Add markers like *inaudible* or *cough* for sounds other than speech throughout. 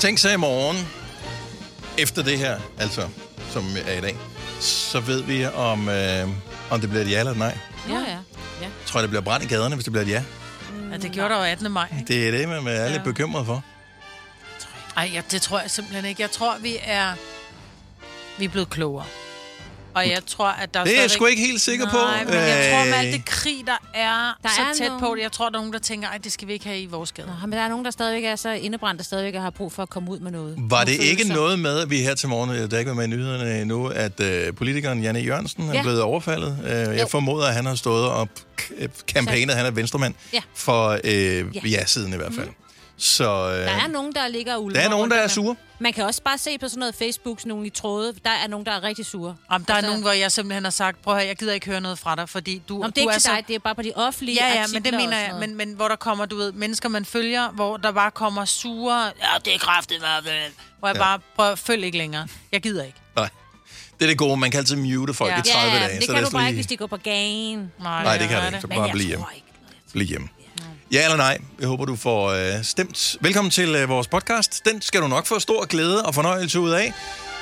Tænk så i morgen, efter det her, altså, som er i dag, så ved vi, om, øh, om det bliver et ja eller et nej. Ja, ja. Jeg tror, det bliver brændt i gaderne, hvis det bliver et ja. Ja, det gjorde der jo 18. maj. Ikke? Det er det, man er lidt bekymret for. Ej, ja, det tror jeg simpelthen ikke. Jeg tror, vi er, vi er blevet klogere. Og jeg tror, at der Det er jeg sgu ikke helt sikker på. Nej, men jeg tror med Øh, alt det krig, der er, Der så er tæt nogle- på det. Jeg tror, der er nogen, der tænker, at det skal vi ikke have i vores gader. Nå, men der er nogen, der stadigvæk er så indebrændt, der stadigvæk har brug for at komme ud med noget. Var det ikke følelser. noget med, at vi her til morgen, øh, der ikke var med i nyhederne endnu, at øh, politikeren Janne Jørgensen er Ja. blevet overfaldet? Øh, jeg formoder, at han har stået og k- campaignet, han er venstremand, Ja. for øh, Ja. ja-siden i hvert fald. Så øh, Der er nogen, der ligger og ulmer der er nogen, der er om- sure. Man kan også bare se på sådan noget Facebook, sådan nogle i tråde. Der er nogen, der er rigtig sure. Om der er Altså- nogen, hvor jeg simpelthen har sagt, prøv at høre, jeg gider ikke høre noget fra dig, fordi du, men det du er ikke er til så... dig, det er bare på de offentlige Ja, ja, men det mener jeg. Men, men hvor der kommer, du ved, mennesker, man følger, hvor der bare kommer sure... Ja, det er kraftigt, hvad Hvor jeg Ja. bare prøver, følg ikke længere. Jeg gider ikke. Nej. Det er det gode. Man kan altid mute folk Ja. i 30 ja, dage. det så kan lad du bare lige ikke, hvis de går på gagen. Nej, det kan det ikke. Så bare blive hjemme. tror ikke. Bliv hjemme. Ja eller nej? Jeg håber, du får øh, stemt. Velkommen til øh, vores podcast. Den skal du nok få stor glæde og fornøjelse ud af.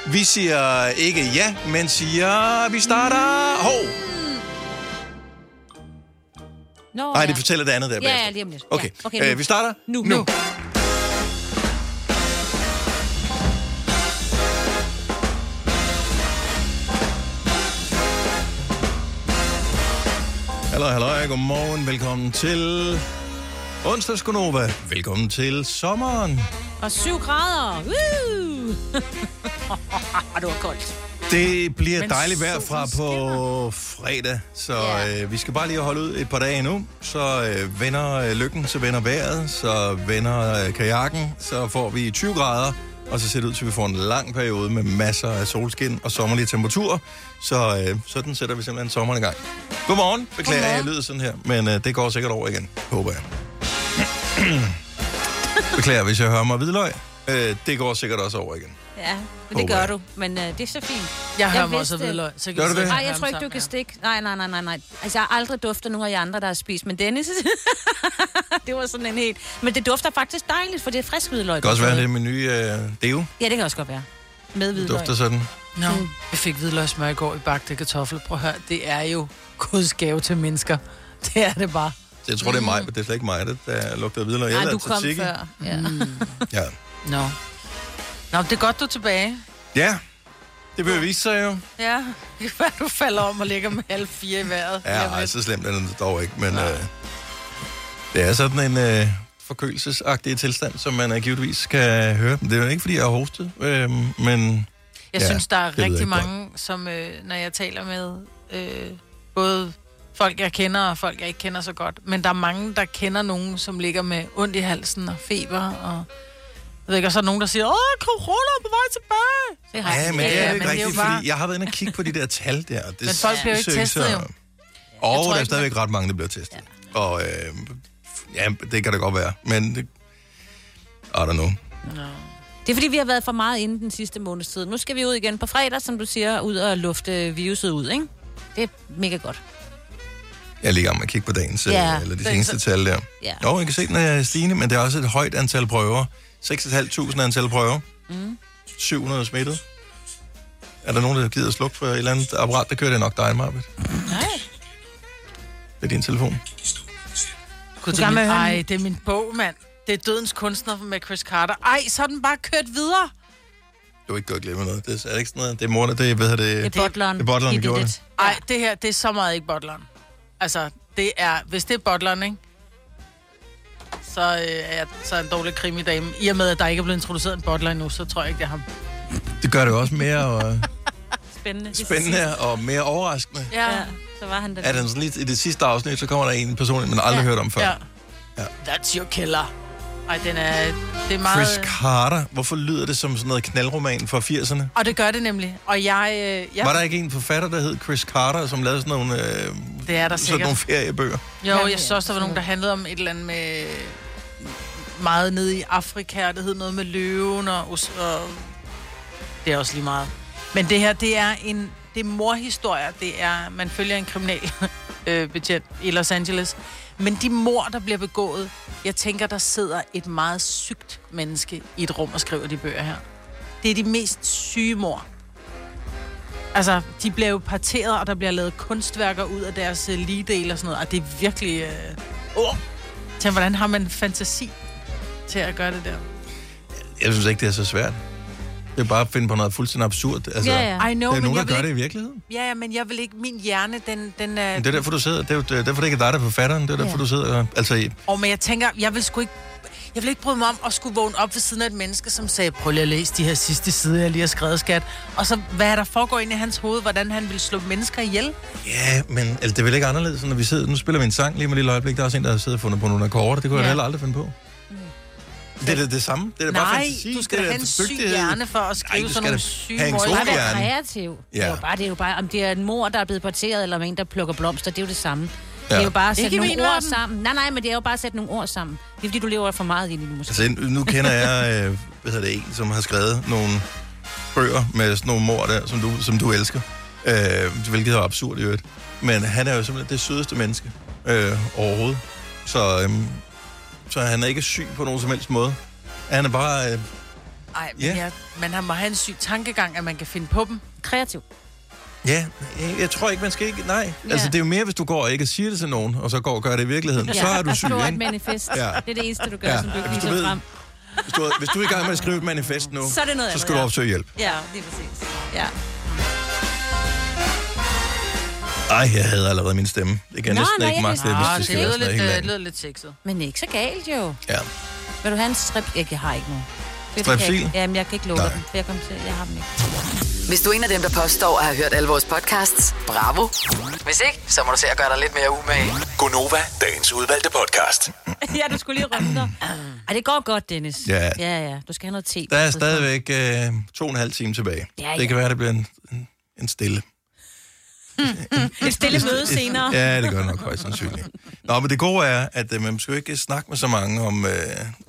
Vi siger ikke ja, men siger, vi starter... Hov! Nå, Nej, ja. det fortæller det andet der Ja, bagefter. ja, lige om lidt. Okay, Ja, okay, øh, vi starter Nu. nu. Nu. Hallo, hallo, godmorgen. Velkommen til onsdagsgonova. Velkommen til sommeren. Og 7 grader. Woo! *laughs* det var koldt. Det bliver Men dejligt vejr fra på fredag, så Ja. øh, vi skal bare lige holde ud et par dage endnu. Så øh, vender øh, lykken, så vender vejret, så vender øh, kajakken, så får vi 20 grader, og så ser det ud til, at vi får en lang periode med masser af solskin og sommerlige temperaturer. Så øh, sådan sætter vi simpelthen sommeren i gang. Godmorgen. Beklager, Godmorgen. jeg lyder sådan her, men øh, det går sikkert over igen, håber jeg. *clears throat* Beklager, hvis jeg hører mig hvidløg. Øh, det går sikkert også over igen. Ja, men Håber det gør jeg. du. Men øh, det er så fint. Jeg hører mig også vidste- vidløg. Så Gør du det? Nej, jeg tror ikke, du kan stikke. Nej, nej, nej, nej, nej. Altså, jeg har aldrig duftet nogen af de andre, der har spist. Men Dennis, *laughs* det var sådan en helt... Men det dufter faktisk dejligt, for det er frisk hvidløg. Det kan også være, det er min nye øh, deo. Ja, det kan også godt være. Med Det hvidløg. dufter sådan. Nå, jeg fik hvidløgsmør i går i bagte kartoffel. Prøv at høre, det er jo Guds gave til mennesker. *laughs* Det er det bare. Jeg tror, det er mig, men det er slet ikke mig, det der lugter videre. Nej, du kom før. Ja. Ja. Nå. Nå, det er godt, du er tilbage. ja, det vil vise sig jo. Ja, *laughs* det kan være, du falder om og ligger med halv fire i vejret. Ja, nej, så slemt er det dog ikke, men øh, det er sådan en øh, forkølelsesagtig tilstand, som man øh, givetvis kan høre. Det er jo ikke, fordi jeg har hostet, øh, men Jeg Ja, synes, der er rigtig mange, som øh, når jeg taler med øh, både folk, jeg kender og folk, jeg ikke kender så godt, men der er mange, der kender nogen, som ligger med ondt i halsen og feber og jeg ved ikke, og så er der nogen, der siger, åh, corona er på vej tilbage. Det har ja, men det er jo ikke det er rigtigt, bare- fordi jeg har været inde og kigge på de der tal der. og Det Men folk bliver jo ikke testet, så- jo. Og tror der er ikke, stadigvæk ret mange, der bliver testet. Ja. Og øh, ja, det kan det godt være, men det, I don't know. Det er fordi, vi har været for meget inde den sidste måneds tid. Nu skal vi ud igen på fredag, som du siger, ud og lufte viruset ud, ikke? Det er mega godt. Jeg er gang med at kigge på dagens, Ja, ja, eller de seneste tal der. Ja. Jo, jeg kan se, den er stigende, men det er også et højt antal prøver. 6.500 antal prøver. Mm. 700 smittet. Er der nogen, der gider at slukke for et eller andet apparat? Det kører det nok dig, Marvitt. Nej. Det er din telefon. Gud, Du det, er min, ej, det er min bog, mand. Det er Dødens Kunstner med Chris Carter. Ej, så er den bare kørt videre. Du er ikke gået glemme noget. Det er, er det ikke sådan noget? Det er mor, det er, hvad hedder det? Det er butleren. det er der He gjorde det. Ej, det her, det er så meget ikke butleren. Altså, det er, hvis det er butleren, ikke? Så, øh, er jeg, så er en dårlig krimidame. I og med, at der ikke er blevet introduceret en butler endnu, så tror jeg ikke, det er ham. Det gør det jo også mere øh, *laughs* Spændende. spændende og mere overraskende. Ja. Ja, så var han der. Er den sådan lidt, i det sidste afsnit, så kommer der en person, man aldrig ja. hørt om før. ja. Ja. That's your killer. Ej, den er, det er meget... Chris Carter. Hvorfor lyder det som sådan noget knaldroman fra 80'erne? Og det gør det nemlig. Og jeg... Øh, jeg Var der ikke en forfatter, der hed Chris Carter, som lavede sådan nogle, øh, det er der sådan sikkert. nogle feriebøger? Jo, jeg synes også, der var nogen, der handlede om et eller andet med meget nede i Afrika, og det hed noget med løven, og, og det er også lige meget. Men det her, det er en det er morhistorier. Det er, man følger en kriminal øh, betjent i Los Angeles. Men de mor, der bliver begået, jeg tænker, der sidder et meget sygt menneske i et rum og skriver de bøger her. Det er de mest syge mor. Altså, de bliver jo parteret, og der bliver lavet kunstværker ud af deres øh, ligedel og sådan noget, og det er virkelig... Øh... Oh. Tænk, hvordan har man fantasi til at gøre det der? Jeg synes ikke, det er så svært. Det er bare at finde på noget fuldstændig absurd. Altså, Ja, ja. I know, der er men nogen, der jeg gør vil det i ikke... virkeligheden. Ja, ja, men jeg vil ikke... Min hjerne, den, den er... Men det er derfor, du sidder. Det er det er derfor, det ikke er dig, der er forfatteren. Det er derfor, Ja. du sidder. Altså, i- Og men jeg tænker, jeg vil sgu ikke... Jeg vil ikke bryde mig om at skulle vågne op ved siden af et menneske, som sagde, prøv lige at læse de her sidste sider, jeg lige har skrevet, skat. Og så, hvad er der foregår ind i hans hoved, hvordan han vil slå mennesker ihjel? ja, men altså, det er vel ikke anderledes, når vi sidder... Nu spiller vi en sang lige med et lille øjeblik. Der er også en, der har siddet og fundet på nogle akkorder. Det kunne jeg Ja. heller aldrig finde på. Det er det, det samme. Det er da bare Nej, fantasi. du skal det da er have en syg hjerne for at skrive sådan nogle da syge have en Bare være hjerne. kreativ. Ja. Det er jo bare, det er jo bare, om det er en mor, der er blevet porteret, eller om en, der plukker blomster, det er jo det samme. Ja. Det er jo bare at sætte nogle ord sammen. Nej, nej, men det er jo bare at sætte nogle ord sammen. Det er fordi, du lever for meget i det måske. Altså, nu kender jeg, øh, hvad hedder det, en, som har skrevet nogle bøger med sådan nogle mor der, som du, som du elsker. Øh, hvilket er absurd i øvrigt. Men han er jo simpelthen det sødeste menneske øh, overhovedet. Så, øh, så han er ikke syg på nogen som helst måde. Han er bare... Øh, Ej, men Ja. ja. jeg, man har må have en syg tankegang, at man kan finde på dem. Kreativ. ja, jeg, jeg tror ikke, man skal ikke... Nej, ja. altså det er jo mere, hvis du går og ikke siger det til nogen, og så går og gør det i virkeligheden. Så er du syg, Skriver et ikke? manifest. Ja. Ja. Det er det eneste, du gør, Ja. ja. som du ikke Hvis du viser ved- frem. Hvis du, hvis du er i gang med at skrive et manifest nu, Så er det noget så andet, skal du ja. opsøge hjælp. Ja, lige præcis. Ja. Ej, jeg havde allerede min stemme. Det kan Nå, næsten nej, ikke kan- hvis Ah, det det skal være lyder lidt, lyder lidt sexet. Men ikke så galt, jo. Ja. Vil du have en strip? Jeg har ikke nogen. Det Strepsil? Jamen, jeg kan ikke Nej. den, for jeg, kommer til, jeg har dem ikke. Hvis du er en af dem, der påstår at have hørt alle vores podcasts, bravo. Hvis ikke, så må du se at gøre dig lidt mere umage. Gonova, dagens udvalgte podcast. *laughs* ja, du skulle lige runde dig. Ej, det går godt, Dennis. Ja. Ja, ja. Du skal have noget te. Der er stadigvæk øh, to og en halv time tilbage. Ja, Det ja. kan være, det bliver en, en, en stille. Et stille møde senere. Ja, det gør det nok højst sandsynligt. Nå, men det gode er, at øh, man skal jo ikke snakke med så mange om, øh,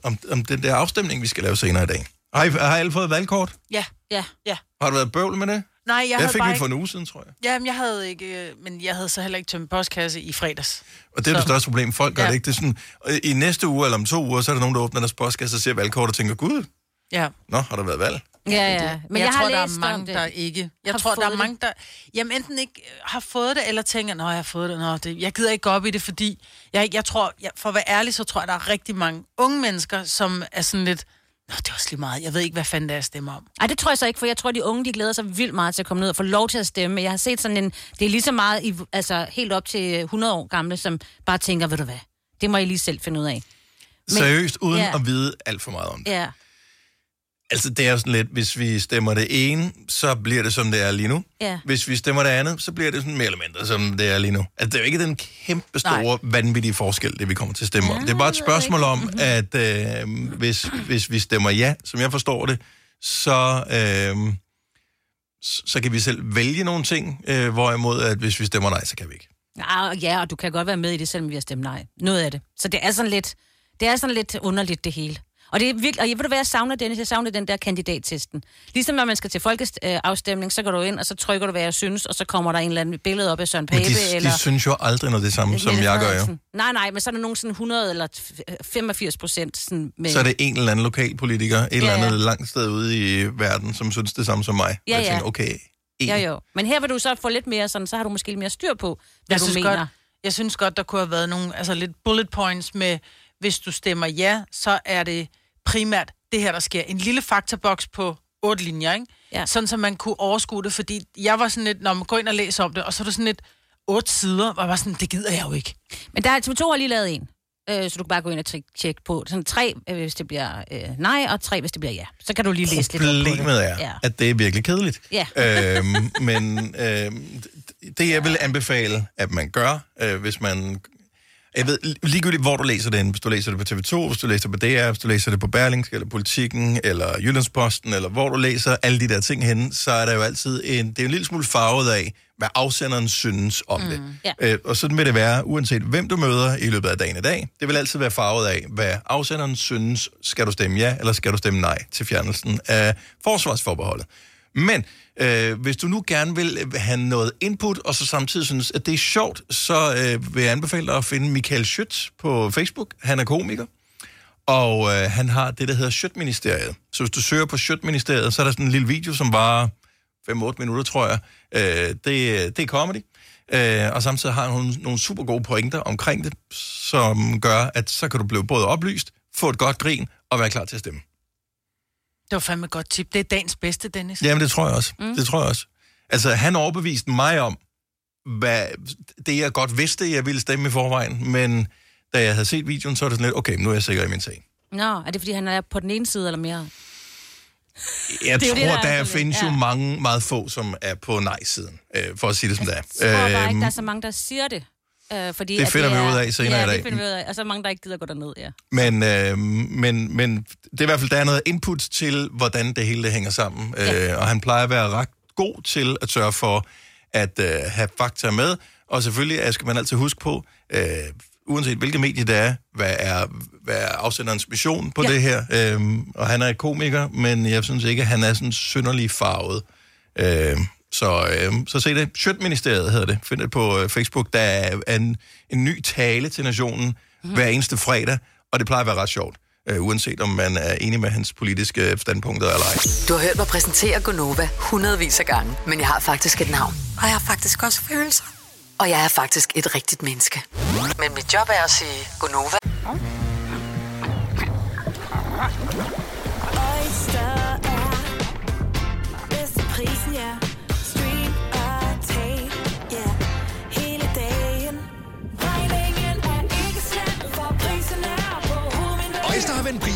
om, om den der afstemning, vi skal lave senere i dag. Har, I, har alle fået valgkort? Ja, Ja. ja. Har du været bøvl med det? Nej, jeg Jeg, havde fik bare mit for en uge siden, tror jeg. Jamen, jeg havde ikke... øh, Men jeg havde så heller ikke tømt postkasse i fredags. Og det er det Så- største problem. Folk gør Ja. det ikke. Det er sådan, øh, I næste uge eller om to uger, så er der nogen, der åbner deres postkasse og ser valgkort og tænker, gud, Ja. nå, har der været valg? Ja, ja. Men jeg, jeg, tror, har der er mange, det. der ikke... Jeg Har tror, der er mange, der... Jamen, enten ikke øh, har fået det, eller tænker, nå, jeg har fået det. Nå, det jeg gider ikke gå op i det, fordi... Jeg, jeg tror, jeg, for at være ærlig, så tror jeg, der er rigtig mange unge mennesker, som er sådan lidt... Nå, det er også lige meget. Jeg ved ikke, hvad fanden det er, jeg stemmer om. Ej, det tror jeg så ikke, for jeg tror, de unge, de glæder sig vildt meget til at komme ned og få lov til at stemme. Jeg har set sådan en, det er lige så meget, i, altså helt op til 100 år gamle, som bare tænker, ved du hvad, det må I lige selv finde ud af. Men- Seriøst, uden Ja. at vide alt for meget om det. Ja, Altså, det er jo sådan lidt, hvis vi stemmer det ene, så bliver det, som det er lige nu. ja. Hvis vi stemmer det andet, så bliver det sådan mere eller mindre, som det er lige nu. Altså, det er jo ikke den kæmpe store, Nej. vanvittige forskel, det vi kommer til at stemme om. Ja, Det er bare et spørgsmål om, at øh, hvis, hvis vi stemmer ja, som jeg forstår det, så, øh, så kan vi selv vælge nogle ting, øh, hvorimod at hvis vi stemmer nej, så kan vi ikke. Ja, og du kan godt være med i det, selvom vi har stemt nej. Noget af det. Så det er sådan lidt, det er sådan lidt underligt, det hele. Og det er virkelig, og jeg ved du hvad, jeg savner, Dennis, jeg savner den der kandidattesten. Ligesom når man skal til folkeafstemning, så går du ind, og så trykker du, hvad jeg synes, og så kommer der en eller anden billede op af Søren Men Pape, de, eller... de synes jo aldrig noget det samme, som Mette jeg gør jo. Nej, nej, men så er der nogen sådan 100 eller 85 procent sådan med... Så er det en eller anden lokalpolitiker, et eller Ja, ja. andet langt sted ude i verden, som synes det samme som mig. Ja, Og jeg ja. tænker, okay, en. Ja, jo. Men her vil du så få lidt mere sådan, så har du måske lidt mere styr på, hvad Jeg du synes, mener. godt, jeg synes godt, der kunne have været nogle altså lidt bullet points med, hvis du stemmer ja, så er det primært det her, der sker. En lille faktaboks på otte linjer, ikke? Ja. Sådan, så man kunne overskue det, fordi jeg var sådan lidt, når man går ind og læser om det, og så er det sådan lidt otte sider, og jeg var sådan, det gider jeg jo ikke. Men der er TV2 har lige lavet en, øh, så du kan bare gå ind og tjekke på. Sådan tre, øh, hvis det bliver øh, nej, og tre, hvis det bliver ja. Så kan du lige læse lidt på det. Problemet er, Ja. at det er virkelig kedeligt. Ja. øhm, men *laughs* øhm, det jeg vil anbefale, at man gør, øh, hvis man... Jeg ved, ligegyldigt hvor du læser det henne, hvis du læser det på TV2, hvis du læser det på DR, hvis du læser det på Berlingske, eller Politiken, eller Jyllandsposten, eller hvor du læser alle de der ting henne, så er der jo altid en... Det er en lille smule farvet af, hvad afsenderen synes om mm, det. ja. Øh, og sådan vil det være, uanset hvem du møder i løbet af dagen i dag. Det vil altid være farvet af, hvad afsenderen synes. Skal du stemme ja, eller skal du stemme nej til fjernelsen af forsvarsforbeholdet? Men øh, hvis du nu gerne vil have noget input, og så samtidig synes, at det er sjovt, så øh, vil jeg anbefale dig at finde Michael Schütz på Facebook. Han er komiker. Og øh, han har det, der hedder Schødt-ministeriet. Så hvis du søger på Schødt-ministeriet, så er der sådan en lille video, som var 5-8 minutter, tror jeg. Øh, det, det er comedy. Øh, og samtidig har hun nogle super gode pointer omkring det, som gør, at så kan du blive både oplyst, få et godt grin og være klar til at stemme. Det var fandme et godt tip. Det er dagens bedste, Dennis. Jamen, det tror jeg også. Mm. Det tror jeg også. Altså, han overbeviste mig om, hvad, det jeg godt vidste, jeg ville stemme i forvejen, men da jeg havde set videoen, så var det sådan lidt, okay, nu er jeg sikker i min sag. Nå, er det fordi, han er på den ene side eller mere? Jeg tror, det, der er der findes lidt, jo ja. mange, meget få, som er på nej-siden, øh, for at sige det som det er. Jeg tror bare Øhm, ikke, der er så mange, der siger det. Øh, fordi Det finder vi er- ud af senere ja, i dag. det finder vi ud af. Og så er mange, der ikke gider gå derned, ja. Men, øh, men, men det er i hvert fald, der er noget input til, hvordan det hele det hænger sammen. Ja. Øh, og han plejer at være ret god til at sørge for at øh, have fakta med. Og selvfølgelig skal man altid huske på, øh, uanset hvilket medie det er, hvad er, hvad er afsenderens mission på Ja. det her. Øh, og han er komiker, men jeg synes ikke, at han er sådan synderlig farvet. Øh, så, øh, så se det. Sjøtministeriet hedder det. Find det på øh, Facebook. Der er en, en ny tale til nationen mm. hver eneste fredag, og det plejer at være ret sjovt. Øh, uanset om man er enig med hans politiske standpunkter eller ej. Du har hørt mig præsentere Gonova hundredvis af gange, men jeg har faktisk et navn. Og jeg har faktisk også følelser. Og jeg er faktisk et rigtigt menneske. Men mit job er at sige Gonova. Oyster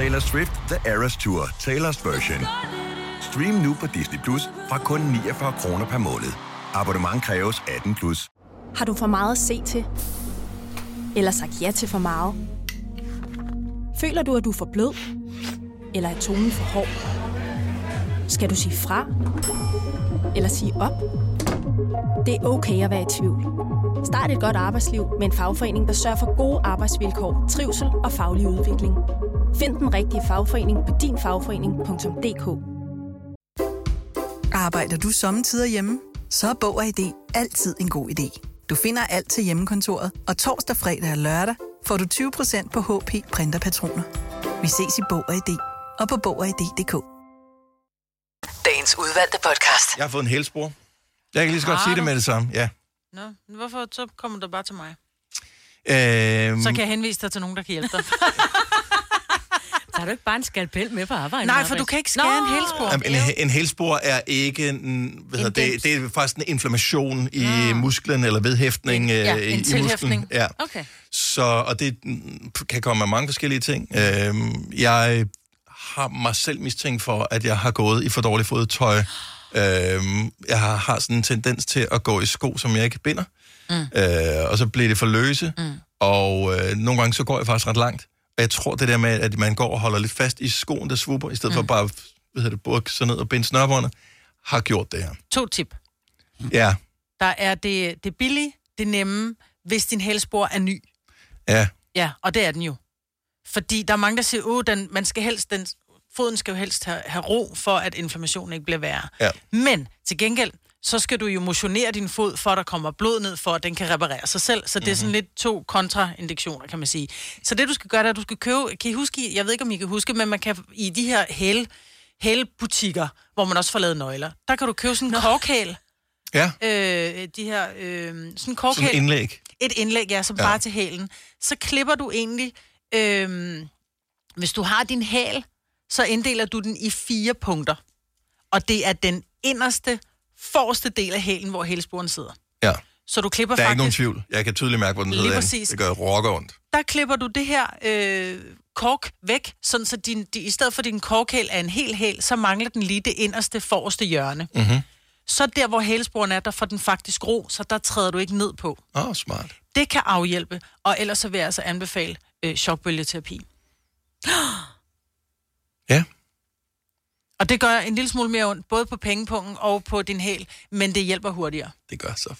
Taylor Swift The Eras Tour, Taylor's version. Stream nu på Disney Plus fra kun 49 kroner per måned. Abonnement kræves 18 plus. Har du for meget at se til? Eller sagt ja til for meget? Føler du, at du er for blød? Eller er tonen for hård? Skal du sige fra? Eller sige op? Det er okay at være i tvivl. Start et godt arbejdsliv med en fagforening, der sørger for gode arbejdsvilkår, trivsel og faglig udvikling. Find den rigtige fagforening på dinfagforening.dk Arbejder du sommetider hjemme? Så er Bog og ID altid en god idé. Du finder alt til hjemmekontoret, og torsdag, fredag og lørdag får du 20% på HP printerpatroner. Vi ses i Bog og ID og på Bog og ID.dk. Dagens udvalgte podcast. Jeg har fået en hælspor. Jeg kan lige så godt Har sige det du? med det samme. Ja. Nå, men hvorfor så kommer du bare til mig? Øhm, Så kan jeg henvise dig til nogen, der kan hjælpe dig. *laughs* Tager du ikke bare en skalpel med på arbejde? Nej, for du kan ikke skære Nå! en hælspor. Jamen, en, en hælspor er ikke en, hvad hedder det, dims. det er faktisk en inflammation i musklen eller vedhæftning En- ja, øh, i, en i tilhæftning. musklen. Ja. Okay. Så, og det kan komme af mange forskellige ting. Øhm, jeg har mig selv mistænkt for, at jeg har gået i for dårligt fodtøj. Øhm, jeg har, har sådan en tendens til at gå i sko, som jeg ikke binder. Mm. Øh, og så bliver det for løse. Mm. Og øh, nogle gange så går jeg faktisk ret langt. Og jeg tror, det der med, at man går og holder lidt fast i skoen, der svupper, i stedet mm. for bare hvad hedder det, bukke sig ned og binde snørbåndet, har gjort det her. To tip. Ja, Der er det, det billige, det nemme, hvis din hælspor er ny. ja. Ja, og det er den jo. Fordi der er mange, der siger, at den, man skal helst, den, foden skal jo helst have, have ro, for at inflammationen ikke bliver værre. Ja. Men til gengæld, så skal du jo motionere din fod, for at der kommer blod ned, for at den kan reparere sig selv. Så det er sådan lidt to kontraindikationer, kan man sige. Så det, du skal gøre, det er, at du skal købe... Kan I huske, jeg ved ikke, om I kan huske, men man kan i de her hæl, hælbutikker, hvor man også får lavet nøgler, der kan du købe sådan en korkhæl. Ja, Øh, de her... Øh, sådan en sådan korkhæl et indlæg. et indlæg, ja, som Ja. bare til hælen, så klipper du egentlig, øhm, hvis du har din hæl, så inddeler du den i fire punkter. Og det er den inderste, forreste del af hælen, hvor hælsporen sidder. Ja. Så du klipper Der er faktisk... ikke nogen tvivl. Jeg kan tydeligt mærke, hvor den Lige præcis. Det gør rocker ondt. Der klipper du det her øh, kork væk, sådan så din, de, i stedet for din korkhæl er en hel hæl, så mangler den lige det inderste, forreste hjørne. Mhm. Mm-hmm. Så der, hvor hælsporen er, der får den faktisk ro, så der træder du ikke ned på. Åh, oh, smart. Det kan afhjælpe, og ellers så vil jeg altså anbefale øh, chokbølgeterapi. Ja. Og det gør en lille smule mere ondt, både på pengepungen og på din hæl, men det hjælper hurtigere. Det gør så.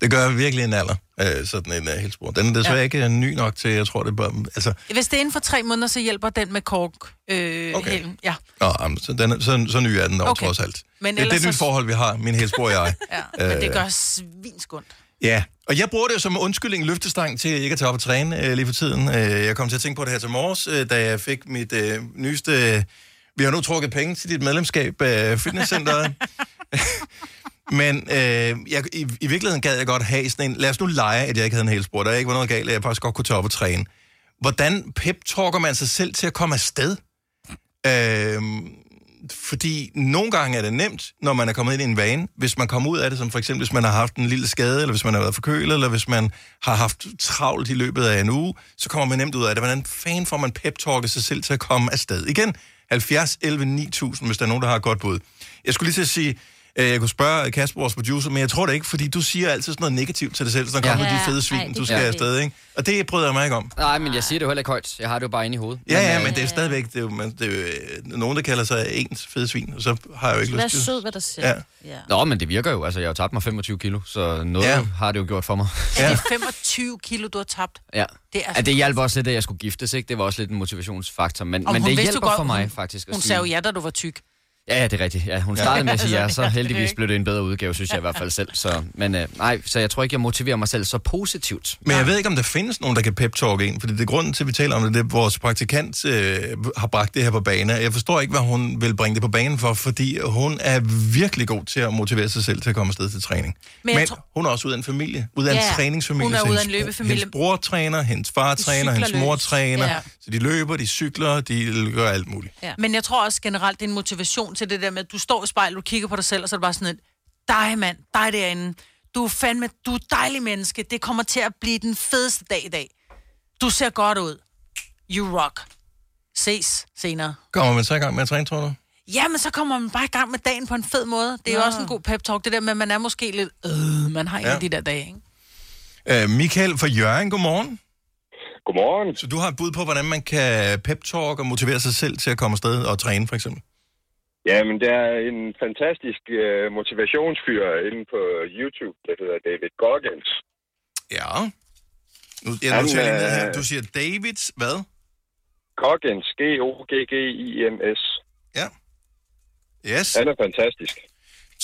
Det gør virkelig en alder, øh, sådan en uh, helspor. Den er desværre ja. Ikke ny nok til, jeg tror, det er bare... Altså, Hvis det er inden for tre måneder, så hjælper den med kork. Øh, Okay. hælen. Ja. Nå, jamen, så, den så, så ny er den dog, okay. Trods alt. Men det, det er et nyt forhold, vi har, min helspor og jeg. *laughs* ja. Men Øh. det gør svinskundt. Ja, og jeg bruger det jo som undskyldning løftestang til ikke at tage op og træne øh, lige for tiden. Øh, jeg kom til at tænke på det her til morges, øh, da jeg fik mit øh, nyeste... Øh, vi har nu trukket penge til dit medlemskab af fitnesscenteret. *laughs* Men øh, jeg, i, i virkeligheden gad jeg godt have sådan en... Lad os nu lege, at jeg ikke havde en helspor. Der ikke var noget galt, at jeg faktisk godt kunne tage op og træne. Hvordan pep-talker man sig selv til at komme afsted? Øh, fordi nogle gange er det nemt, når man er kommet ind i en vane. Hvis man kommer ud af det, som for eksempel hvis man har haft en lille skade, eller hvis man har været forkølet, eller hvis man har haft travlt i løbet af en uge, så kommer man nemt ud af det. Hvordan fanden får man pep-talket sig selv til at komme afsted? Igen, 70, 11, 9000, hvis der er nogen, der har et godt bud. Jeg skulle lige til at sige, jeg kunne spørge Kasper, vores producer, men jeg tror det ikke, fordi du siger altid sådan noget negativt til dig selv, så der Ja. kommer de Ja, fede svin, ej, det du skal det. afsted, ikke? Og det bryder jeg mig ikke om. Nej, men jeg siger det jo heller ikke højt. Jeg har det jo bare inde i hovedet. Ja, ja, øh, men det er stadigvæk, det er jo, man, det er jo øh, nogen, der kalder sig ens fede svin, og så har jeg jo ikke Vær lyst til sød ved dig selv. Ja. Ja. Nå, men det virker jo. Altså, jeg har jo tabt mig 25 kilo, så noget Ja. ja. har det jo gjort for mig. Ja. Det er 25 kilo, du har tabt. Ja. Det er Ja, det hjalp også lidt, at jeg skulle giftes, ikke? Det var også lidt en motivationsfaktor, men, Og men det hjælper godt, for mig hun- faktisk. at Hun sige- sagde jo ja, da du var tyk. Ja, ja, det er rigtigt. Ja, hun startede med at *laughs* sige ja, så heldigvis blev det en bedre udgave, synes jeg i hvert fald selv. Så, men øh, nej, så jeg tror ikke, jeg motiverer mig selv så positivt. Men jeg ved ikke, om der findes nogen, der kan pep-talk en, fordi det er grunden til, at vi taler om det, det er, at vores praktikant øh, har bragt det her på banen. Jeg forstår ikke, hvad hun vil bringe det på banen for, fordi hun er virkelig god til at motivere sig selv til at komme afsted til træning. Men Men, tror- hun er også ud af en familie, ud af en Ja, træningsfamilie. hun er ud af en løbefamilie. Hendes bror træner, hendes far træner, hendes mor løs. træner. Ja. Så de løber, de cykler, de gør alt muligt. Ja. Men jeg tror også generelt, det er en motivation til det der med, at du står i spejlet, du kigger på dig selv, og så er det bare sådan et, dig mand, dig derinde, du er fandme, du er dejlig menneske, det kommer til at blive den fedeste dag i dag. Du ser godt ud. You rock. Ses senere. Kommer man så i gang med at træne, tror du? Ja, men så kommer man bare i gang med dagen på en fed måde. Det er jo Nå. også en god pep-talk, det der med, at man er måske lidt, øh, man har en Ja. af de der dage, ikke? Øh, Michael fra Jørgen, godmorgen. Godmorgen. Så du har et bud på, hvordan man kan pep-talk og motivere sig selv til at komme afsted og træne, for eksempel? Jamen, der er en fantastisk uh, motivationsfyr inde på YouTube, der hedder David Goggins. Ja. Nu, jeg Han, noterer lige ned øh, her. Du siger Davids, hvad? Goggins, G-O-G-G-I-N-S. Ja. Yes. Han er fantastisk.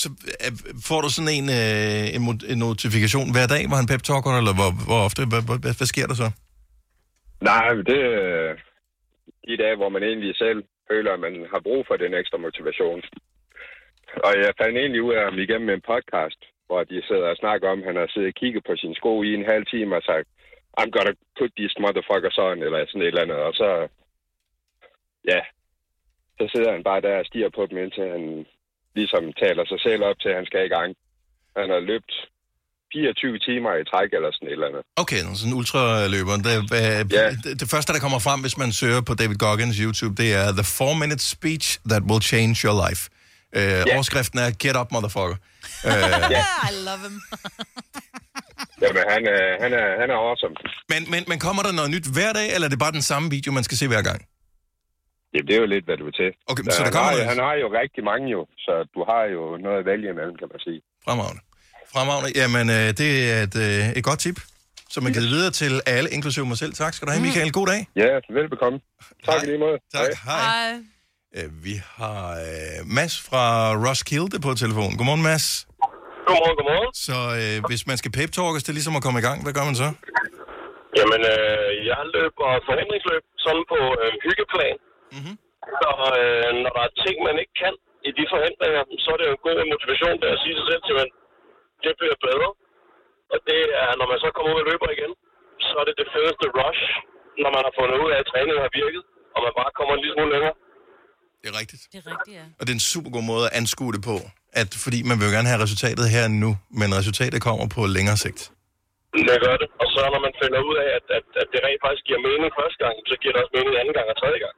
Så øh, får du sådan en, øh, en, en notifikation hver dag, hvor han pep-talker, eller hvor, hvor ofte? Hvad, hvad, hvad, sker der så? Nej, men det er de dage, hvor man egentlig selv føler, at man har brug for den ekstra motivation. Og jeg fandt egentlig ud af ham igennem en podcast, hvor de sidder og snakker om, at han har siddet og kigget på sin sko i en halv time og sagt, I'm gonna put these motherfuckers on, eller sådan et eller andet. Og så, ja, så sidder han bare der og stiger på dem, indtil han ligesom taler sig selv op til, at han skal i gang. Han har løbet 24 timer i træk, eller sådan et eller andet. Okay, sådan en ultraløber. Det, øh, Ja. det, det første, der kommer frem, hvis man søger på David Goggins YouTube, det er The 4-Minute Speech That Will Change Your Life. Øh, Overskriften er Get Up, Motherfucker. *laughs* Øh, I love him. *laughs* Jamen, han er, han er, han er awesome. men, men, men kommer der noget nyt hver dag, eller er det bare den samme video, man skal se hver gang? Jamen, det er jo lidt, hvad du er til. Okay, så der han, kommer har, noget- han har jo rigtig mange jo, så du har jo noget at vælge imellem, kan man sige. Fremragende. Fremragende. Jamen, øh, det er et, øh, et godt tip, som man kan videre til alle, inklusive mig selv. Tak skal du have, Michael. God dag. Ja, velbekomme. Tak i lige måde. Tak. Hej. Hej. Øh, vi har øh, Mads fra Roskilde på telefon. Godmorgen, Mads. Godmorgen, godmorgen. Så øh, hvis man skal pep-talkes, det er ligesom at komme i gang. Hvad gør man så? Jamen, øh, jeg løber forhindringsløb sådan på øh, hyggeplan. Mm-hmm. Så øh, når der er ting, man ikke kan i de forhindringer, så er det jo en god motivation til at sige sig selv til, at det bliver bedre. Og det er, når man så kommer ud og løber igen, så er det det fedeste rush, når man har fundet ud af, at træningen har virket, og man bare kommer en lille smule længere. Det er rigtigt. Det er rigtigt, ja. Og det er en super god måde at anskue det på. At, fordi man vil gerne have resultatet her nu, men resultatet kommer på længere sigt. Det gør det. Og så når man finder ud af, at, at, at det rent faktisk giver mening første gang, så giver det også mening anden gang og tredje gang.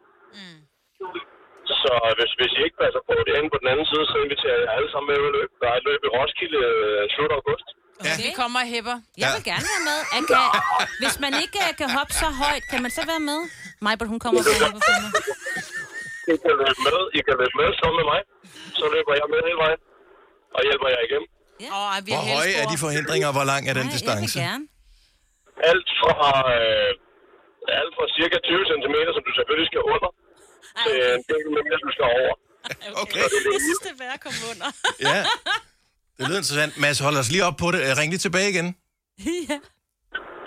Så hvis, hvis I ikke passer på det inde på den anden side, så inviterer jeg alle sammen med at løbe. Der er et løb i Roskilde øh, slut august. Okay. Vi kommer og hæpper. Jeg vil gerne være med. Jeg kan, hvis man ikke øh, kan hoppe så højt, kan man så være med? Majbert, hun kommer og hjælper for mig. I kan løbe med, I kan løbe med sammen med mig. Så løber jeg med hele vejen og hjælper jer igennem. Ja. Oh, vi Hvor høje er de forhindringer, og hvor lang er den distance? gerne. Alt fra, øh, alt fra cirka 20 cm, som du selvfølgelig skal under, til en del mere, du skal over. *laughs* Okay. Jeg synes, det er værd at komme under. Ja. Det lyder interessant. Mads, hold os lige op på det. Øh, Ring lige tilbage igen. *laughs* ja.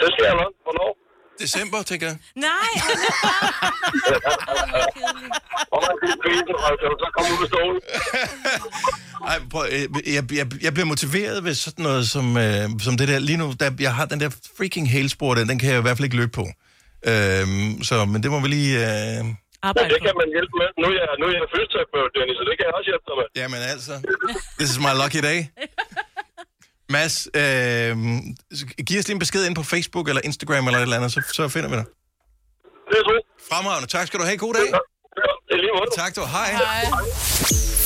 Det jeg nok. Hvornår? December, tænker jeg. Nej. *laughs* Ej, prøv, øh, jeg, jeg, jeg bliver motiveret ved sådan noget som, øh, som det der. Lige nu, der, jeg har den der freaking hælspor, den, den kan jeg i hvert fald ikke løbe på. Øhm, så, men det må vi lige... Øh... Men det kan man hjælpe med. Nu er jeg, nu er jeg fysioterapeut, Dennis, så det kan jeg også hjælpe dig med. Jamen altså, this is my lucky day. Mads, øh, giv os lige en besked ind på Facebook eller Instagram eller et eller andet, så, så finder vi dig. Det er så. Fremragende. Tak skal du have. God dag. Ja, lige måde. Tak du. Hej.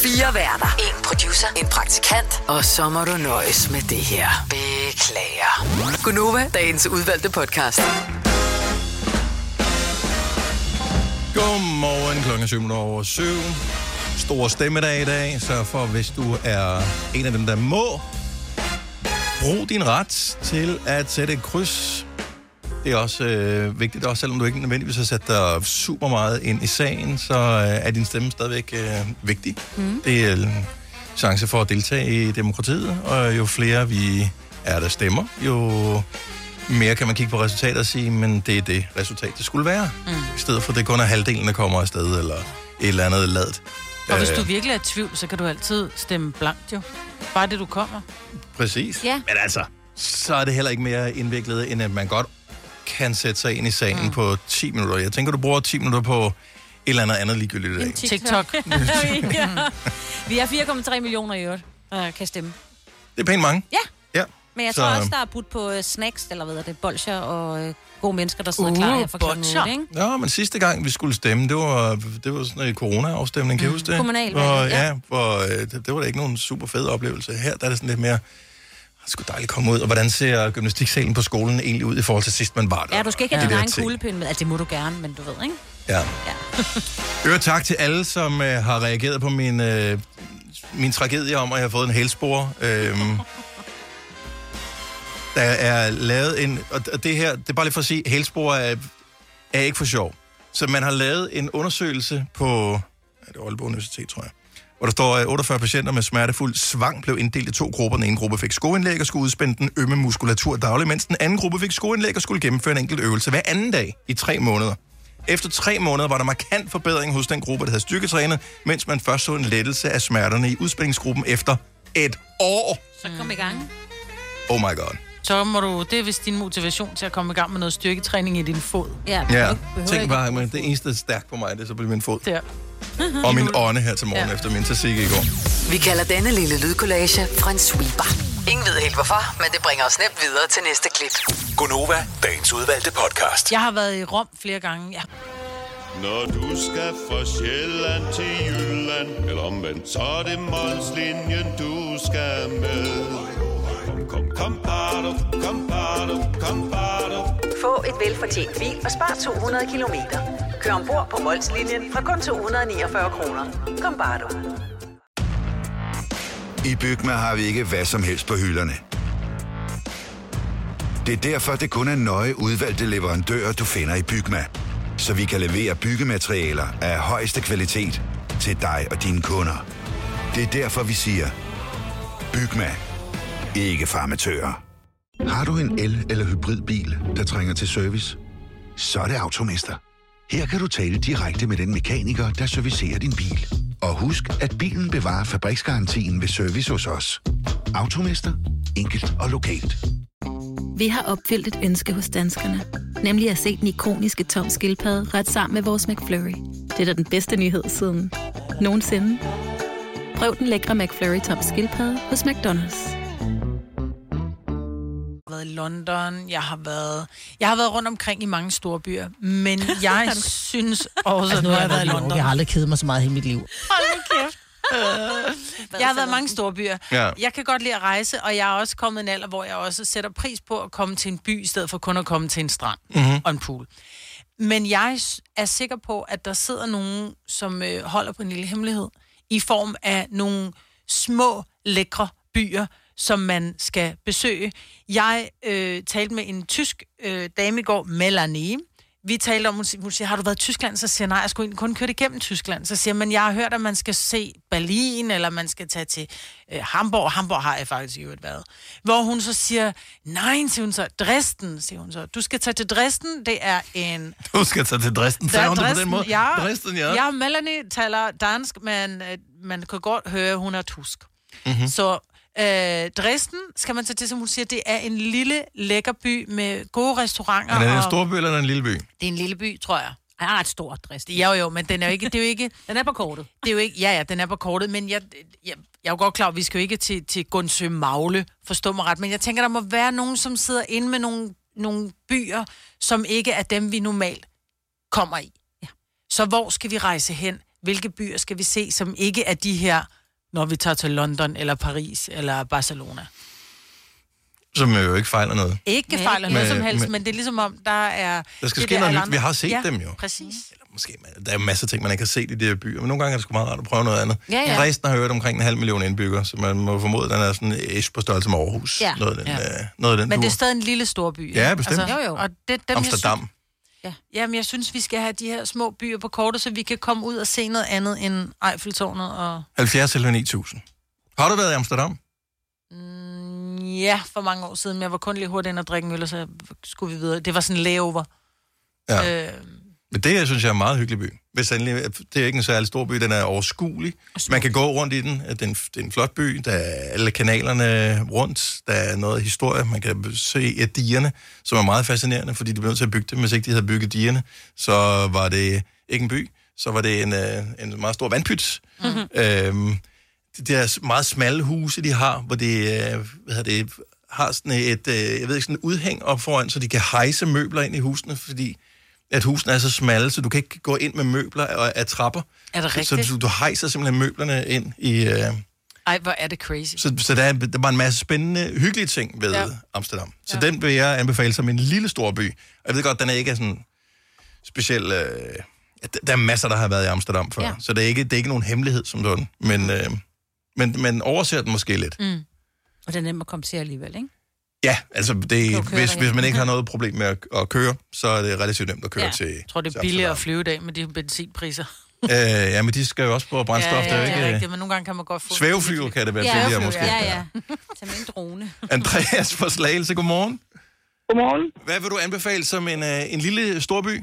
Fire værter. En producer. En praktikant. Og så må du nøjes med det her. Beklager. Gunova, dagens udvalgte podcast. Godmorgen klokken 7 over 7. Stor stemmedag i dag, så for hvis du er en af dem, der må, brug din ret til at sætte et kryds. Det er også øh, vigtigt, også selvom du ikke nødvendigvis har sat dig super meget ind i sagen, så øh, er din stemme stadigvæk øh, vigtig. Mm. Det er en chance for at deltage i demokratiet, og jo flere vi er, der stemmer, jo mere kan man kigge på resultatet og sige, men det er det resultat, det skulle være. Mm. I stedet for, det kun er halvdelen, der kommer afsted, eller et eller andet ladet. Og hvis Øh, du virkelig er i tvivl, så kan du altid stemme blankt jo. Bare det, du kommer. Præcis. Ja. Men altså, så er det heller ikke mere indviklet, end at man godt kan sætte sig ind i sagen mm. på 10 minutter. Jeg tænker, du bruger 10 minutter på et eller andet andet ligegyldigt i dag. TikTok. *laughs* ja. Vi er 4,3 millioner i øvrigt, der kan stemme. Det er pænt mange. Ja. Ja. Men jeg Så- tror også, der er budt på uh, snacks, eller hvad er det, bolcher og uh, gode mennesker, der sidder Uh, klar her for klokken. 8, ikke? Nå, men sidste gang, vi skulle stemme, det var, det var sådan en corona-afstemning, kan du huske det? Hvor, ja. ja. Hvor, øh, det, det var da ikke nogen super fed oplevelse. Her der er det sådan lidt mere, det skulle dejligt komme ud. Og hvordan ser gymnastiksalen på skolen egentlig ud i forhold til sidst, man var der? Ja, du skal ikke have De din der egen kuglepind med. Altså, det må du gerne, men du ved, ikke? Ja. Ja. *laughs* Øvrigt tak til alle, som øh, har reageret på min, øh, min tragedie om, at jeg har fået en hælspor. Øhm, der er lavet en... Og det her, det er bare lige for at sige, hælspor er, er ikke for sjov. Så man har lavet en undersøgelse på... Ja, det Aalborg Universitet, tror jeg. Hvor der står, at 48 patienter med smertefuld svang blev inddelt i to grupper. Den ene gruppe fik skoindlæg og skulle udspænde den ømme muskulatur dagligt, mens den anden gruppe fik skoindlæg og skulle gennemføre en enkelt øvelse hver anden dag i tre måneder. Efter tre måneder var der markant forbedring hos den gruppe, der havde styrketrænet, mens man først så en lettelse af smerterne i udspændingsgruppen efter et år. Så kom i gang. Oh my god. Så må du, det er vist din motivation til at komme i gang med noget styrketræning i din fod. Ja, Ja, tænk bare, men det eneste, der er stærkt på mig, det er så på min fod. Der. Og min ånde her til morgen Ja. efter min tzatziki i går. Vi kalder denne lille lydkollage Frans sweeper. Ingen ved helt hvorfor, men det bringer os nemt videre til næste klip. Gunova, dagens udvalgte podcast. Jeg har været i Rom flere gange. Ja. Når du skal fra Sjælland til Jylland Eller omvendt, så er det Molslinjen, du skal med Kom, kom, bado, kom, bado, kom, bado. Få et velfortjent bil og spar 200 kilometer. Kør ombord på Molslinjen fra kun 249 kroner. Kom bare du. I Bygma har vi ikke hvad som helst på hylderne. Det er derfor, det kun er nøje udvalgte leverandører, du finder i Bygma. Så vi kan levere byggematerialer af højeste kvalitet til dig og dine kunder. Det er derfor, vi siger, Bygma. Ikke farmatører. Har du en el- eller hybridbil, der trænger til service? Så er det Automester. Her kan du tale direkte med den mekaniker, der servicerer din bil. Og husk, at bilen bevarer fabriksgarantien ved service hos os. Automester. Enkelt og lokalt. Vi har opfyldt et ønske hos danskerne. Nemlig at se den ikoniske tom skildpadde ret sammen med vores McFlurry. Det er da den bedste nyhed siden nogensinde. Prøv den lækre McFlurry tom skildpadde hos McDonald's været i London, jeg har været, jeg har været rundt omkring i mange store byer, men *laughs* jeg synes også, Altså, at nu har jeg været i London. Jeg har aldrig kedet mig så meget i mit liv. Hold nu kæft. *laughs* Jeg har været i mange store byer. Ja. Jeg kan godt lide at rejse, og jeg er også kommet i en alder, hvor jeg også sætter pris på at komme til en by, i stedet for kun at komme til en strand Mhm. og en pool. Men jeg er sikker på, at der sidder nogen, som øh, holder på en lille hemmelighed, i form af nogle små, lækre byer, som man skal besøge. Jeg øh, talte med en tysk øh, dame i går, Melanie. Vi talte om, hun siger, har du været i Tyskland? Så siger jeg, nej, jeg skulle kun køre igennem Tyskland. Så siger men jeg har hørt, at man skal se Berlin, eller man skal tage til øh, Hamburg. Hamburg har jeg faktisk i øvrigt været. Hvor hun så siger, nej, siger hun så, Dresden, siger hun så. Du skal tage til Dresden, det er en *laughs* Du skal tage til Dresden, sagde hun det på den måde. Ja, Dresden, ja. ja, Melanie taler dansk, men øh, man kan godt høre, at hun er tusk. Mhm. Så øh, Dresden, skal man tage til, som hun siger, det er en lille, lækker by med gode restauranter. Er det en og- stor by eller er en lille by? Det er en lille by, tror jeg. Jeg har et stort Dresden. Ja, jo, jo, men den er jo ikke... Det er jo ikke *laughs* den er på kortet. Det er jo ikke... Ja, ja, den er på kortet, men jeg, jeg, jeg er jo godt klar, at vi skal jo ikke til, til Gunsø Magle, forstå mig ret, men jeg tænker, der må være nogen, som sidder inde med nogle, nogle byer, som ikke er dem, vi normalt kommer i. Ja. Så hvor skal vi rejse hen? Hvilke byer skal vi se, som ikke er de her, når vi tager til London, eller Paris, eller Barcelona? Som jo ikke fejler noget. Ikke Men- fejler noget Men- som helst, men- men det er ligesom om, der er... Der skal ske noget nyt. Vi har set ja, dem jo. præcis. Der er masser af ting, man ikke har set i de her byer, men nogle gange er det sgu meget rart at prøve noget andet. Ja, ja. Dresden har hørt omkring en halv million indbyggere, så man må formode, at den er sådan ish på størrelse med Aarhus. Ja. Noget af den, Ja. øh, noget af den Men det er stadig en lille stor by. Ja, bestemt. Jo, jo. Og det, dem, Amsterdam. Jeg synes, ja. Jamen, jeg synes, vi skal have de her små byer på kortet, så vi kan komme ud og se noget andet end Eiffeltårnet og... 70 eller 9000. Har du været i Amsterdam? Mm, Ja, for mange år siden, men jeg var kun lige hurtigt ind og drikke en øl, og så skulle vi videre. Det var sådan en layover. Ja. Øh, det, synes jeg er en meget hyggelig by. Hvis endelig, det er ikke en særlig stor by, den er overskuelig. Man kan gå rundt i den. Det er en, det er en flot by. Der er alle kanalerne rundt. Der er noget historie. Man kan se et dierne, som er meget fascinerende, fordi de blev nødt til at bygge dem. Hvis ikke de havde bygget dierne, så var det ikke en by. Så var det en, øh, en meget stor vandpyt. Mhm. Øhm, de der meget smalle huse, de har, hvor de øh, hvad hedder det, har sådan et, øh, jeg ved ikke, sådan et udhæng op foran, så de kan hejse møbler ind i husene, fordi at husene er så smalle, så du kan ikke gå ind med møbler af, af trapper. Er det Så, rigtigt? så du, du hejser simpelthen møblerne ind i... Øh, ej, hvor er det crazy. så så der, er, der var en masse spændende, hyggelige ting ved Ja. Amsterdam. Så ja. den vil jeg anbefale som en lille stor by. Og Jeg ved godt, den er ikke sådan speciel... Øh, der- er masser, der har været i Amsterdam før, Ja. så det er, ikke, det er ikke nogen hemmelighed som sådan. Men, øh, men, men overser den måske lidt. Mm. Og det er nemt at komme til alligevel, ikke? Ja, altså det, hvis, derhen. hvis man ikke har noget problem med at, at køre, så er det relativt nemt at køre Ja. til Jeg tror, det er billigere at flyve i dag med de benzinpriser. Øh, ja, men de skal jo også på brændstof. ja, ja, der er jo det er ikke, rigtigt, men nogle gange kan man godt få... Svævefly kan det være Ja, billigere måske. Ja, ja. *laughs* Tag med en drone. Andreas fra Slagelse, godmorgen. Godmorgen. Hvad vil du anbefale som en, øh, en lille storby?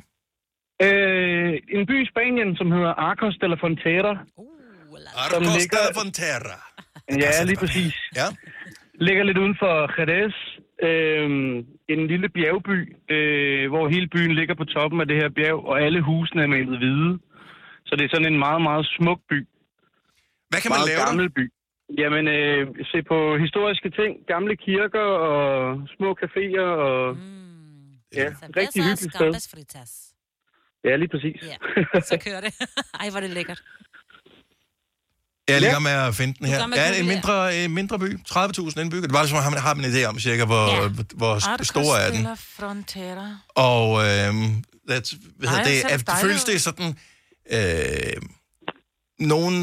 Øh, en by i Spanien, som hedder Arcos de la Frontera. Arcos de la Frontera. Ja, lige præcis. Ja. Ligger lidt uden for Jerez. Øh, en lille bjergby, øh, hvor hele byen ligger på toppen af det her bjerg, og alle husene er malet hvide. Så det er sådan en meget, meget smuk by. Hvad kan man meget lave der? gammel by. Jamen, øh, se på historiske ting, gamle kirker og små caféer og... Mm. Ja, rigtig hyggeligt sted. Ja, lige præcis. Ja, så kører det. *laughs* Ej, hvor er det lækkert. Jeg er lige med at finde den er her. at Ja, en mindre, en mindre by. 30.000 indbyggere. Det var det, som har, har man en idé om cirka, hvor, Ja. hvor st- stor er den. Arcos Frontera. Og øhm, that, hvad Ej, hedder det, det at, føles det sådan... Øh, nogle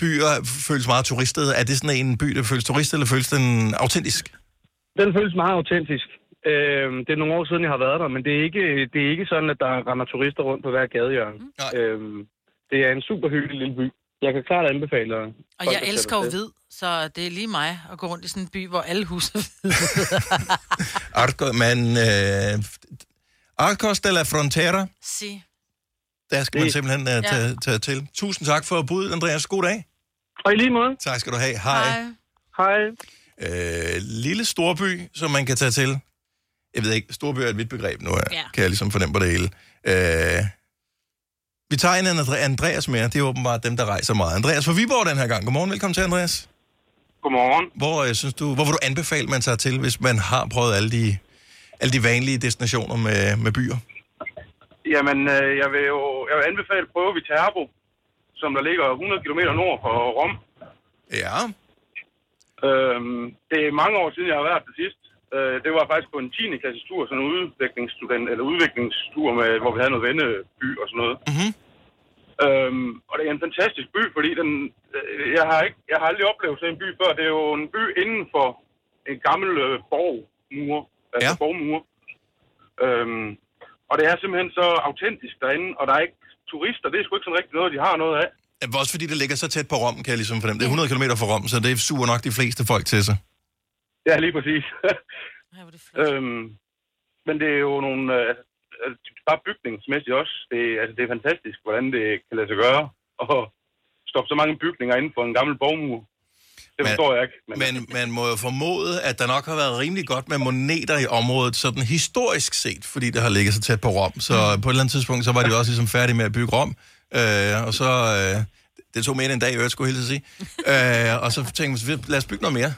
byer føles meget turistet. Er det sådan en by, der føles turistet, eller føles den autentisk? Den føles meget autentisk. Øh, det er nogle år siden, jeg har været der, men det er ikke, det er ikke sådan, at der render turister rundt på hver gadehjørne. Mm. Øh, det er en super hyggelig lille by. Jeg kan klart anbefale Og folk, jeg elsker jo hvid, så det er lige mig at gå rundt i sådan en by, hvor alle huse er hvide. *laughs* Arco, men øh, Arcos de la Frontera, Si. der skal man simpelthen uh, Ja. tage, tage til. Tusind tak for budet, Andreas. God dag. Og i lige måde. Tak skal du have. Hej. Hej. Øh, lille storby, som man kan tage til. Jeg ved ikke, storby er et vidt begreb nu, ja. Ja. kan jeg ligesom fornemme på det hele. Øh, vi tager en Andre- Andreas med, det er åbenbart dem, der rejser meget. Andreas fra Viborg den her gang. Godmorgen, velkommen til, Andreas. Godmorgen. Hvor, øh, synes du, hvor vil du anbefale, man tager til, hvis man har prøvet alle de, alle de vanlige destinationer med, med byer? Jamen, øh, jeg vil jo jeg vil anbefale at prøve Viterbo, som der ligger 100 km nord for Rom. Ja. Øhm, det er mange år siden, jeg har været det sidst. Øh, det var faktisk på en 10. klasses tur, sådan en udviklingsstudent, eller udviklingstur, med, hvor vi havde noget venneby og sådan noget. Mm-hmm. Øhm, og det er en fantastisk by, fordi den, øh, jeg, har ikke, jeg har aldrig oplevet sådan en by før. Det er jo en by inden for en gammel øh, borgmur, altså ja. borgmur. Øhm, og det er simpelthen så autentisk derinde, og der er ikke turister. Det er sgu ikke sådan rigtig noget, de har noget af. Også fordi det ligger så tæt på Rom, kan jeg ligesom fornemme. Det er 100 km fra Rom, så det suger nok de fleste folk til sig. *laughs* Ja, lige præcis. *laughs* øhm, men det er jo nogle... Øh, altså, bare bygningsmæssigt også. Det, altså, det er fantastisk, hvordan det kan lade sig gøre. Og stoppe så mange bygninger inden for en gammel borgmur. Det forstår jeg ikke. Men, men man må jo formode, at der nok har været rimelig godt med moneter i området, sådan historisk set, fordi det har ligget så tæt på Rom. Så Mm. på et eller andet tidspunkt, så var de jo også ligesom færdige med at bygge Rom. Øh, og så... Øh, det tog mere end en dag, jeg skulle hilse at sige. Øh, og så tænkte jeg, lad os bygge noget mere.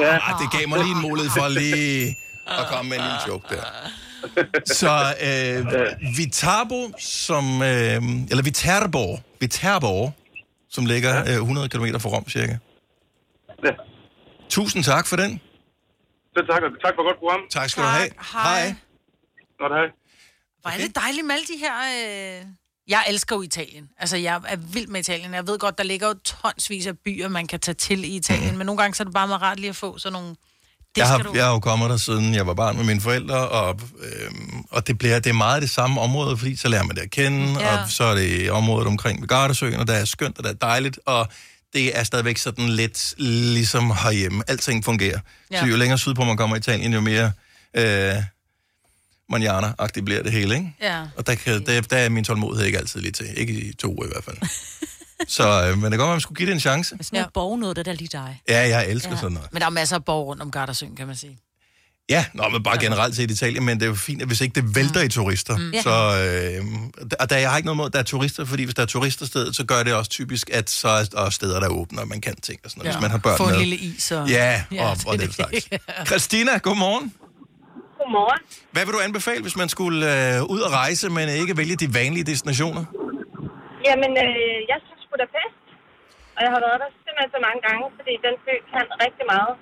Ja. Ah, det gav mig lige en mulighed for lige at komme med en lille joke der. Så øh, Viterbo, som, øh, eller Viterbo, Viterbo, som ligger øh, 100 km fra Rom cirka. Ja. Tusind tak for den. Så tak, tak for godt program. Tak skal du have. Hej. Godt, hej. Hvor er det dejligt med alle de her... Øh... Jeg elsker jo Italien. Altså, jeg er vild med Italien. Jeg ved godt, der ligger jo tonsvis af byer, man kan tage til i Italien. Mm. Men nogle gange så er det bare meget rart lige at få sådan nogle... Det Jeg har, du... jeg har jo kommet der siden jeg var barn med mine forældre, og, øhm, og det, bliver, det er meget det samme område, fordi så lærer man det at kende, Ja. og så er det området omkring ved Gardasøen, og der er skønt, og der er dejligt, og det er stadigvæk sådan lidt ligesom herhjemme. Alting fungerer. Ja. Så jo længere sydpå man kommer i Italien, jo mere øh, manjana-agtigt bliver det hele, ikke? Ja. Og der, kan, der, der er min tålmodighed ikke altid lige til. Ikke i to uger i hvert fald. *laughs* så, øh, men det godt være, man skulle give det en chance. Sådan noget borg noget, det er lige dig. Ja, jeg elsker ja. sådan noget. Men der er masser af borg rundt om Gardasøen, kan man sige. Ja, nå, men bare generelt set i Italien, men det er jo fint, at hvis ikke det vælter i turister. Mm. Mm. Ja. Så, øh, og der, jeg har ikke noget mod, at der er turister, fordi hvis der er turister stedet, så gør det også typisk, at så er der steder, der er åbne, og man kan ting og sådan noget, ja. hvis man har børn Få med. en lille is og... Ja, og, det og er den det. slags. *laughs* Christina, godmorgen. Godmorgen. Hvad vil du anbefale, hvis man skulle øh, ud og rejse, men ikke vælge de vanlige destinationer? Jamen, øh, jeg synes Budapest, og jeg har været der simpelthen så mange gange, fordi den by kan rigtig meget.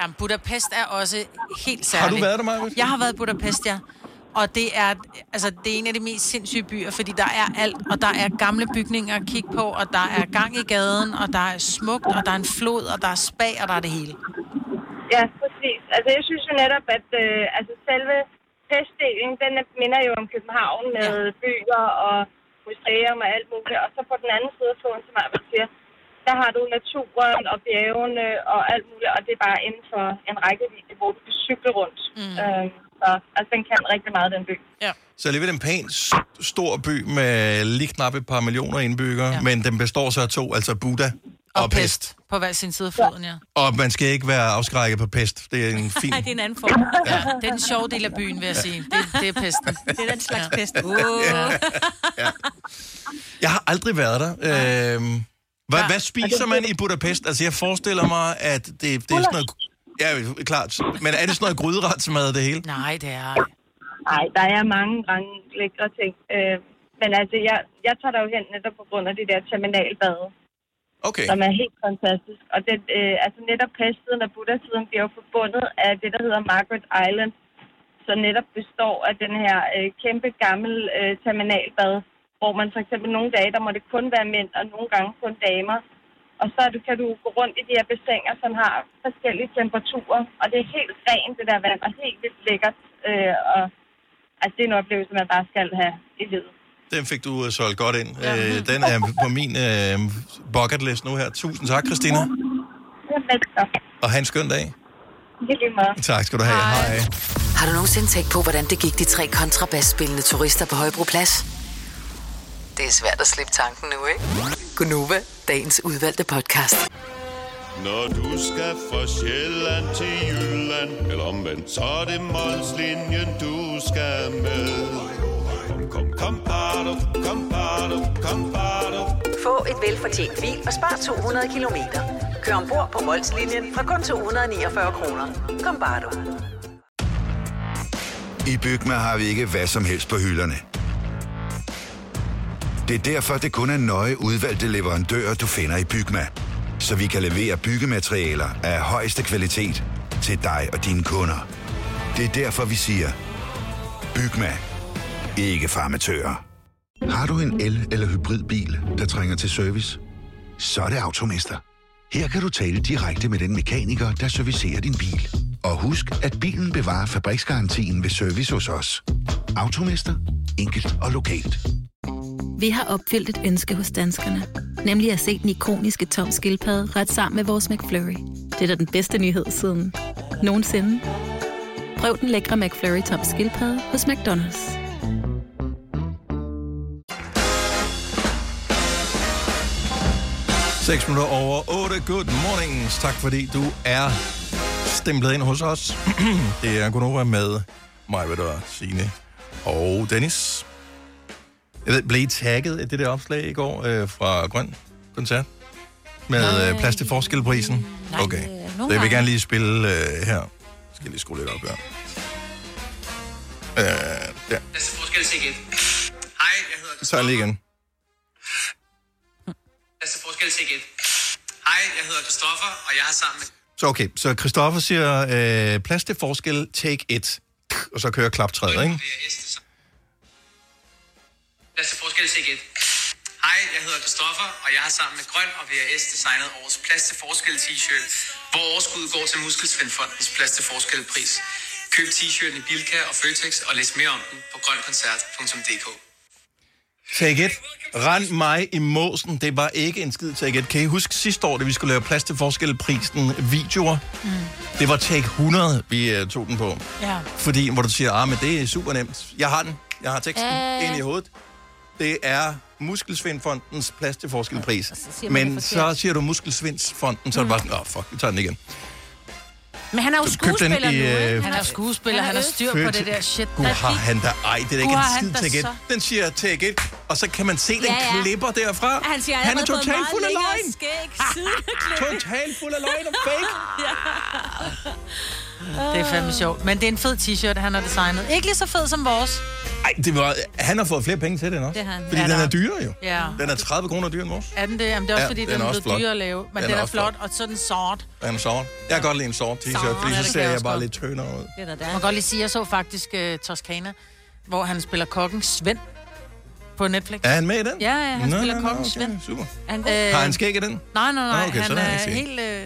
Jamen, Budapest er også helt særligt. du været der, Maja? Jeg har været i Budapest, ja. Og det er, altså, det er en af de mest sindssyge byer, fordi der er alt, og der er gamle bygninger at kigge på, og der er gang i gaden, og der er smukt, og der er en flod, og der er spag, og der er det hele. Ja, præcis. Altså, jeg synes jo netop, at øh, altså, selve festdelen, den er- minder jo om København med ja. byer og museum og alt muligt. Og så på den anden side af floden, som man siger, der har du naturen og bjergene og alt muligt, og det er bare inden for en rækkevidde, hvor du kan cykle rundt. Mm. Øh, så altså, den kan rigtig meget, den by. Ja. Så alligevel en pæn, stor by med lige knap et par millioner indbyggere, ja. men den består så af to, altså Buda og, og Pest. På hver sin side af floden, ja. Og man skal ikke være afskrækket på pest. Det er en *laughs* fin... Nej, det er en anden form. Ja. Det er den sjove del af byen, vil jeg sige. Det, det er pesten. *laughs* Det er den slags ja. pest. Uh. Ja. Jeg har aldrig været der. Øhm, hvad, hvad spiser man i Budapest? Altså, jeg forestiller mig, at det, det er sådan noget... Ja, klart. Men er det sådan noget gryderetsmad, det hele? Nej, det er... Nej, der er mange, mange lækre ting. Øh, men altså, jeg, jeg tager der jo hen netop på grund af det der terminalbade. Okay. Som er helt fantastisk. Og det, øh, altså netop pestsiden og Buddha-siden bliver jo forbundet af det, der hedder Margaret Island, som netop består af den her øh, kæmpe gammel øh, terminalbad, hvor man for eksempel nogle dage, der må det kun være mænd, og nogle gange kun damer. Og så du, kan du gå rundt i de her bassiner, som har forskellige temperaturer, og det er helt rent, det der vand, og helt vildt lækkert. Øh, og altså, det er en oplevelse, man bare skal have i livet. Den fik du uh, solgt godt ind. Ja. Øh, den er på min øh, bucket list nu her. Tusind tak, Christina. Og have en skøn dag. Tak skal du have. Hej. Hej. Har du nogensinde tænkt på, hvordan det gik de tre kontrabasspillende turister på Højbroplads? Det er svært at slippe tanken nu, ikke? Gunova, dagens udvalgte podcast. Når du skal fra Sjælland til Jylland Eller omvendt, så er det Molslinjen, du skal med Kom, bado, kom, bado, kom, bado. Få et velfortjent bil og spar 200 kilometer. Kør ombord på Molslinjen fra kun 249 kroner. Kom bare du. I Bygma har vi ikke hvad som helst på hylderne. Det er derfor, det kun er nøje udvalgte leverandører, du finder i Bygma. Så vi kan levere byggematerialer af højeste kvalitet til dig og dine kunder. Det er derfor, vi siger, Bygma. Ikke farmatører. Har du en el- eller hybridbil, der trænger til service? Så er det Automester. Her kan du tale direkte med den mekaniker, der servicerer din bil. Og husk, at bilen bevarer fabriksgarantien ved service hos os. Automester. Enkelt og lokalt. Vi har opfyldt et ønske hos danskerne. Nemlig at se den ikoniske tom skildpadde ret sammen med vores McFlurry. Det er da den bedste nyhed siden nogensinde. Prøv den lækre McFlurry tom skildpadde hos McDonald's. Seks minutter over 8. Good mornings. Tak fordi du er stemplet ind hos os. *clears throat* det er Gunova med mig, ved du, Signe og Dennis. Jeg ved, blev I tagget af det der opslag i går øh, fra Grøn Koncert? Med øh, plads til forskelprisen? Okay. Så jeg vil gerne lige spille øh, her. Skal jeg lige skrue lidt op her. Øh, der. Forskel til igen. Hej, jeg hedder Så lige igen. Næste forskel til igen. Hej, jeg hedder Christoffer, og jeg har sammen med... Så okay, så Christoffer siger, øh, plads til forskel, take it. Og så kører klaptræet, ikke? Næste forskel til igen. Hej, jeg hedder Christoffer, og jeg har sammen med Grøn og VRS designet årets Plads til Forskel t-shirt, hvor overskuddet går til Muskelsvindfondens Plads til Forskel pris. Køb t-shirten i Bilka og Føtex og læs mere om den på grønkoncert.dk. Take it. Rend mig i måsen. Det var ikke en skid take it. Kan I huske sidste år, da vi skulle lave plads til forskelprisen videoer? Mm. Det var take 100, vi uh, tog den på. Ja. Fordi, hvor du siger, ah, men det er super nemt. Jeg har den. Jeg har teksten Ja. ind i hovedet. Det er Muskelsvindfondens plads til forskelpris. man Men så siger du Muskelsvindsfonden, så er det bare sådan, åh, oh, fuck, vi tager den igen. Men han er jo skuespiller i, nu, øh, ikke? Han er skuespiller, han har styr på det der shit. Gud har han da, ej, det er da ikke en skid take it. Den siger take it, og så kan man se den Ja, ja. klipper derfra. Han siger, han er totalt fuld af løgn. Skæg, siden *laughs* Totalt fuld af løgn og fake. *laughs* Det er fandme sjovt. Men det er en fed t-shirt, han har designet. Ikke lige så fed som vores. Ej, det var, han har fået flere penge til den også. Det har han. Fordi Ja, den der- er dyrere jo. Ja. Den er 30 kroner dyrere end vores. Er den det? Jamen, det er også Ja, ja, fordi, den den er blevet flot. dyrere at lave. Men Den den, er er, også flot, og så er den sort. Den er sort. Jeg kan godt lide en sort t-shirt, fordi ja, så ser jeg bare godt. lidt tyndere ud. Det er da Man kan godt lige sige, at jeg så faktisk uh, Toscana, hvor han spiller kokken Svend på Netflix. Er han med i den? Ja, ja, han Nå, spiller nå, nå, kokken okay, Svend. super. Han, Har han skæg i den? Nej, nej, nej. Nå, okay, han er er helt, øh,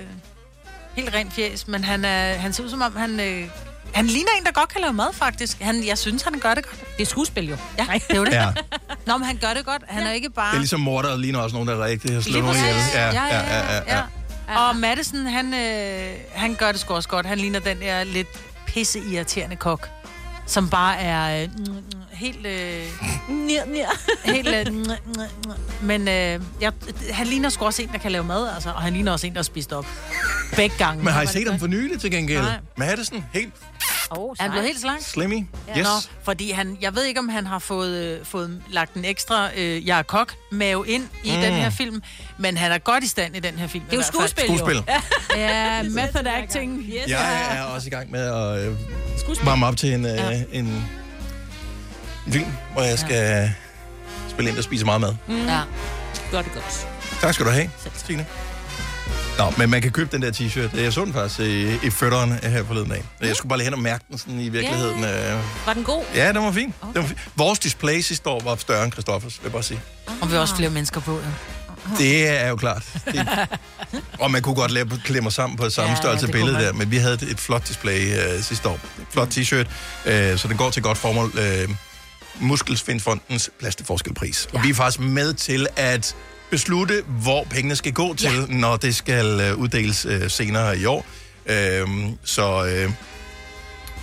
helt rent fjes, men han, er, han ser ud som om, han... Øh, han ligner en, der godt kan lave mad, faktisk. Han, jeg synes, han gør det godt. Det er skuespil jo. Ja, det er jo det. Ja. Nå, men han gør det godt. Han ja. er ikke bare... Det er ligesom morder og ligner også nogen, der er rigtig har slået nogen ihjel. Ja, Ja, ja, ja, ja, ja. Ja. Og Madison, han, øh, han gør det sgu også godt. Han ligner den der lidt pisseirriterende kok, som bare er øh, mm, mm, helt... Øh, nir, nir. helt øh. Men øh, jeg, han ligner sgu også en, der kan lave mad, altså. Og han ligner også en, der har spist op. Begge gange. Men har I set ham for nylig til gengæld? Nej. Madison, helt Oh, Han er blevet helt slank. slimmy. Ja. Yes. Nå, fordi han, jeg ved ikke, om han har fået, øh, fået lagt en ekstra øh, jeg er kok mave ind i Mm. den her film, men han er godt i stand i den her film. Det er jo fald. skuespil, jo. Skuespil. Ja, *laughs* method acting. Yes. Jeg er også i gang med at øh, varme op til en, øh, Ja. en, en film, hvor jeg skal spille ind, der spiser meget mad. Mm. Ja. Gør det godt. Tak skal du have, Stine. Nå, men man kan købe den der t-shirt. Jeg så den faktisk i, i fødderen her forleden dag. Jeg skulle bare lige hen og mærke den sådan i virkeligheden. Yeah. Var den god? Ja, den var fin. Okay. Den var fin. Vores display sidste år var større end Christoffers, vil jeg bare sige. Og vi har også flere mennesker på, ja. Det er jo klart. Det, *laughs* og man kunne godt lave klemmer sammen på samme Ja, ja, størrelse det billede der, men vi havde et, flot display øh, sidste år. Flot t-shirt, øh, så den går til godt formål. Øh, Muskelsvindfondens plads til forskelpris. Ja. Og vi er faktisk med til at beslutte, hvor pengene skal gå til, ja. når det skal øh, uddeles øh, senere i år. Øh, så øh,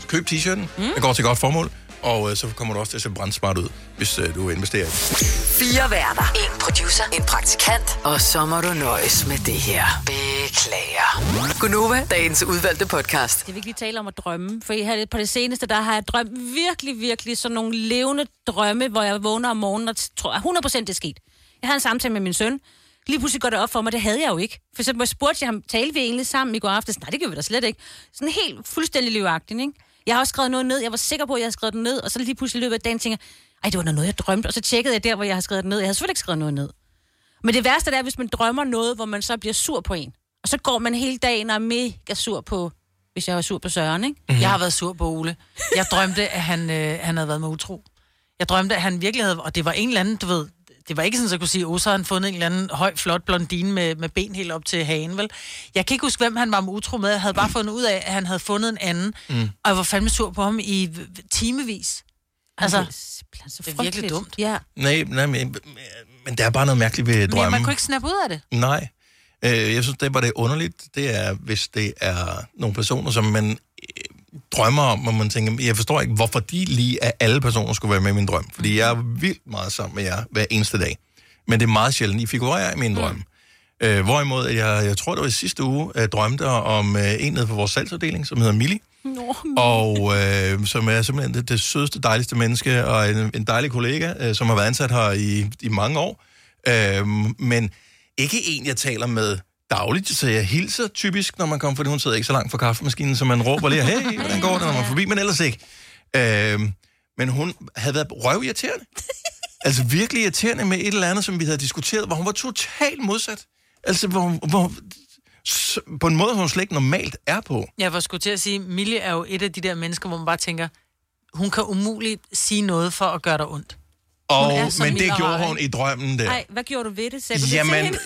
køb t-shirten. Mm. Den går til godt formål. Og øh, så kommer du også til at se brandsmart ud, hvis øh, du investerer i det. Fire værter. En producer. En praktikant. Og så må du nøjes med det her. Beklager. Gunova, dagens udvalgte podcast. Skal vi ikke lige tale om at drømme? For her på det seneste, der har jeg drømt virkelig, virkelig sådan nogle levende drømme, hvor jeg vågner om morgenen og tror 100% det er sket. Jeg havde en samtale med min søn, Lige pludselig går det op for mig, det havde jeg jo ikke. For eksempel spurgte jeg ham, talte vi egentlig sammen i går aftes? Nej, det gør vi da slet ikke. Sådan helt fuldstændig livagtigt, ikke? Jeg har også skrevet noget ned, jeg var sikker på, at jeg havde skrevet det ned, og så lige pludselig løbet af dagen tænker ej, det var noget, jeg drømte, og så tjekkede jeg der, hvor jeg har skrevet det ned. Jeg havde selvfølgelig ikke skrevet noget ned. Men det værste det er, hvis man drømmer noget, hvor man så bliver sur på en. Og så går man hele dagen og er mega sur på, hvis jeg var sur på Søren, ikke? Mm-hmm. Jeg har været sur på Ole. Jeg drømte, at han, øh, han havde været med utro. Jeg drømte, at han virkelig havde... Og det var en eller anden, du ved... Det var ikke sådan, at jeg kunne sige, at har han fundet en eller anden høj, flot blondine med, med ben helt op til hagen, vel? Jeg kan ikke huske, hvem han var med utro med. Jeg havde bare fundet ud af, at han havde fundet en anden. Mm. Og jeg var fandme sur på ham i timevis. Altså, det er så det er virkelig dumt. Ja. Nej, nej men, men der er bare noget mærkeligt ved Men drømme. man kunne ikke snappe ud af det. Nej. Øh, jeg synes, det var det underligt, det er, hvis det er nogle personer, som man drømmer om, og man tænker, jeg forstår ikke, hvorfor de lige af alle personer skulle være med i min drøm. Fordi jeg er vildt meget sammen med jer hver eneste dag. Men det er meget sjældent, I figurerer i min drøm. Mm. Øh, hvorimod, jeg, jeg tror, det var i sidste uge, jeg drømte om øh, en nede på vores salgsafdeling, som hedder Millie. Nå, og øh, som er simpelthen det, det sødeste, dejligste menneske, og en, en dejlig kollega, øh, som har været ansat her i, i mange år. Øh, men ikke en, jeg taler med dagligt, så jeg hilser typisk, når man kommer, fordi hun sidder ikke så langt fra kaffemaskinen, så man råber lige, hey, hvordan går det, når man er forbi, men ellers ikke. Øh, men hun havde været røvirriterende. *laughs* altså virkelig irriterende med et eller andet, som vi havde diskuteret, hvor hun var totalt modsat. Altså, hvor, hvor, på en måde, som hun slet ikke normalt er på. Jeg var skulle til at sige, Mille er jo et af de der mennesker, hvor man bare tænker, hun kan umuligt sige noget for at gøre dig ondt. Og, men det gjorde hun i drømmen der. Ej, hvad gjorde du ved det? Sagde du det Jamen, hende?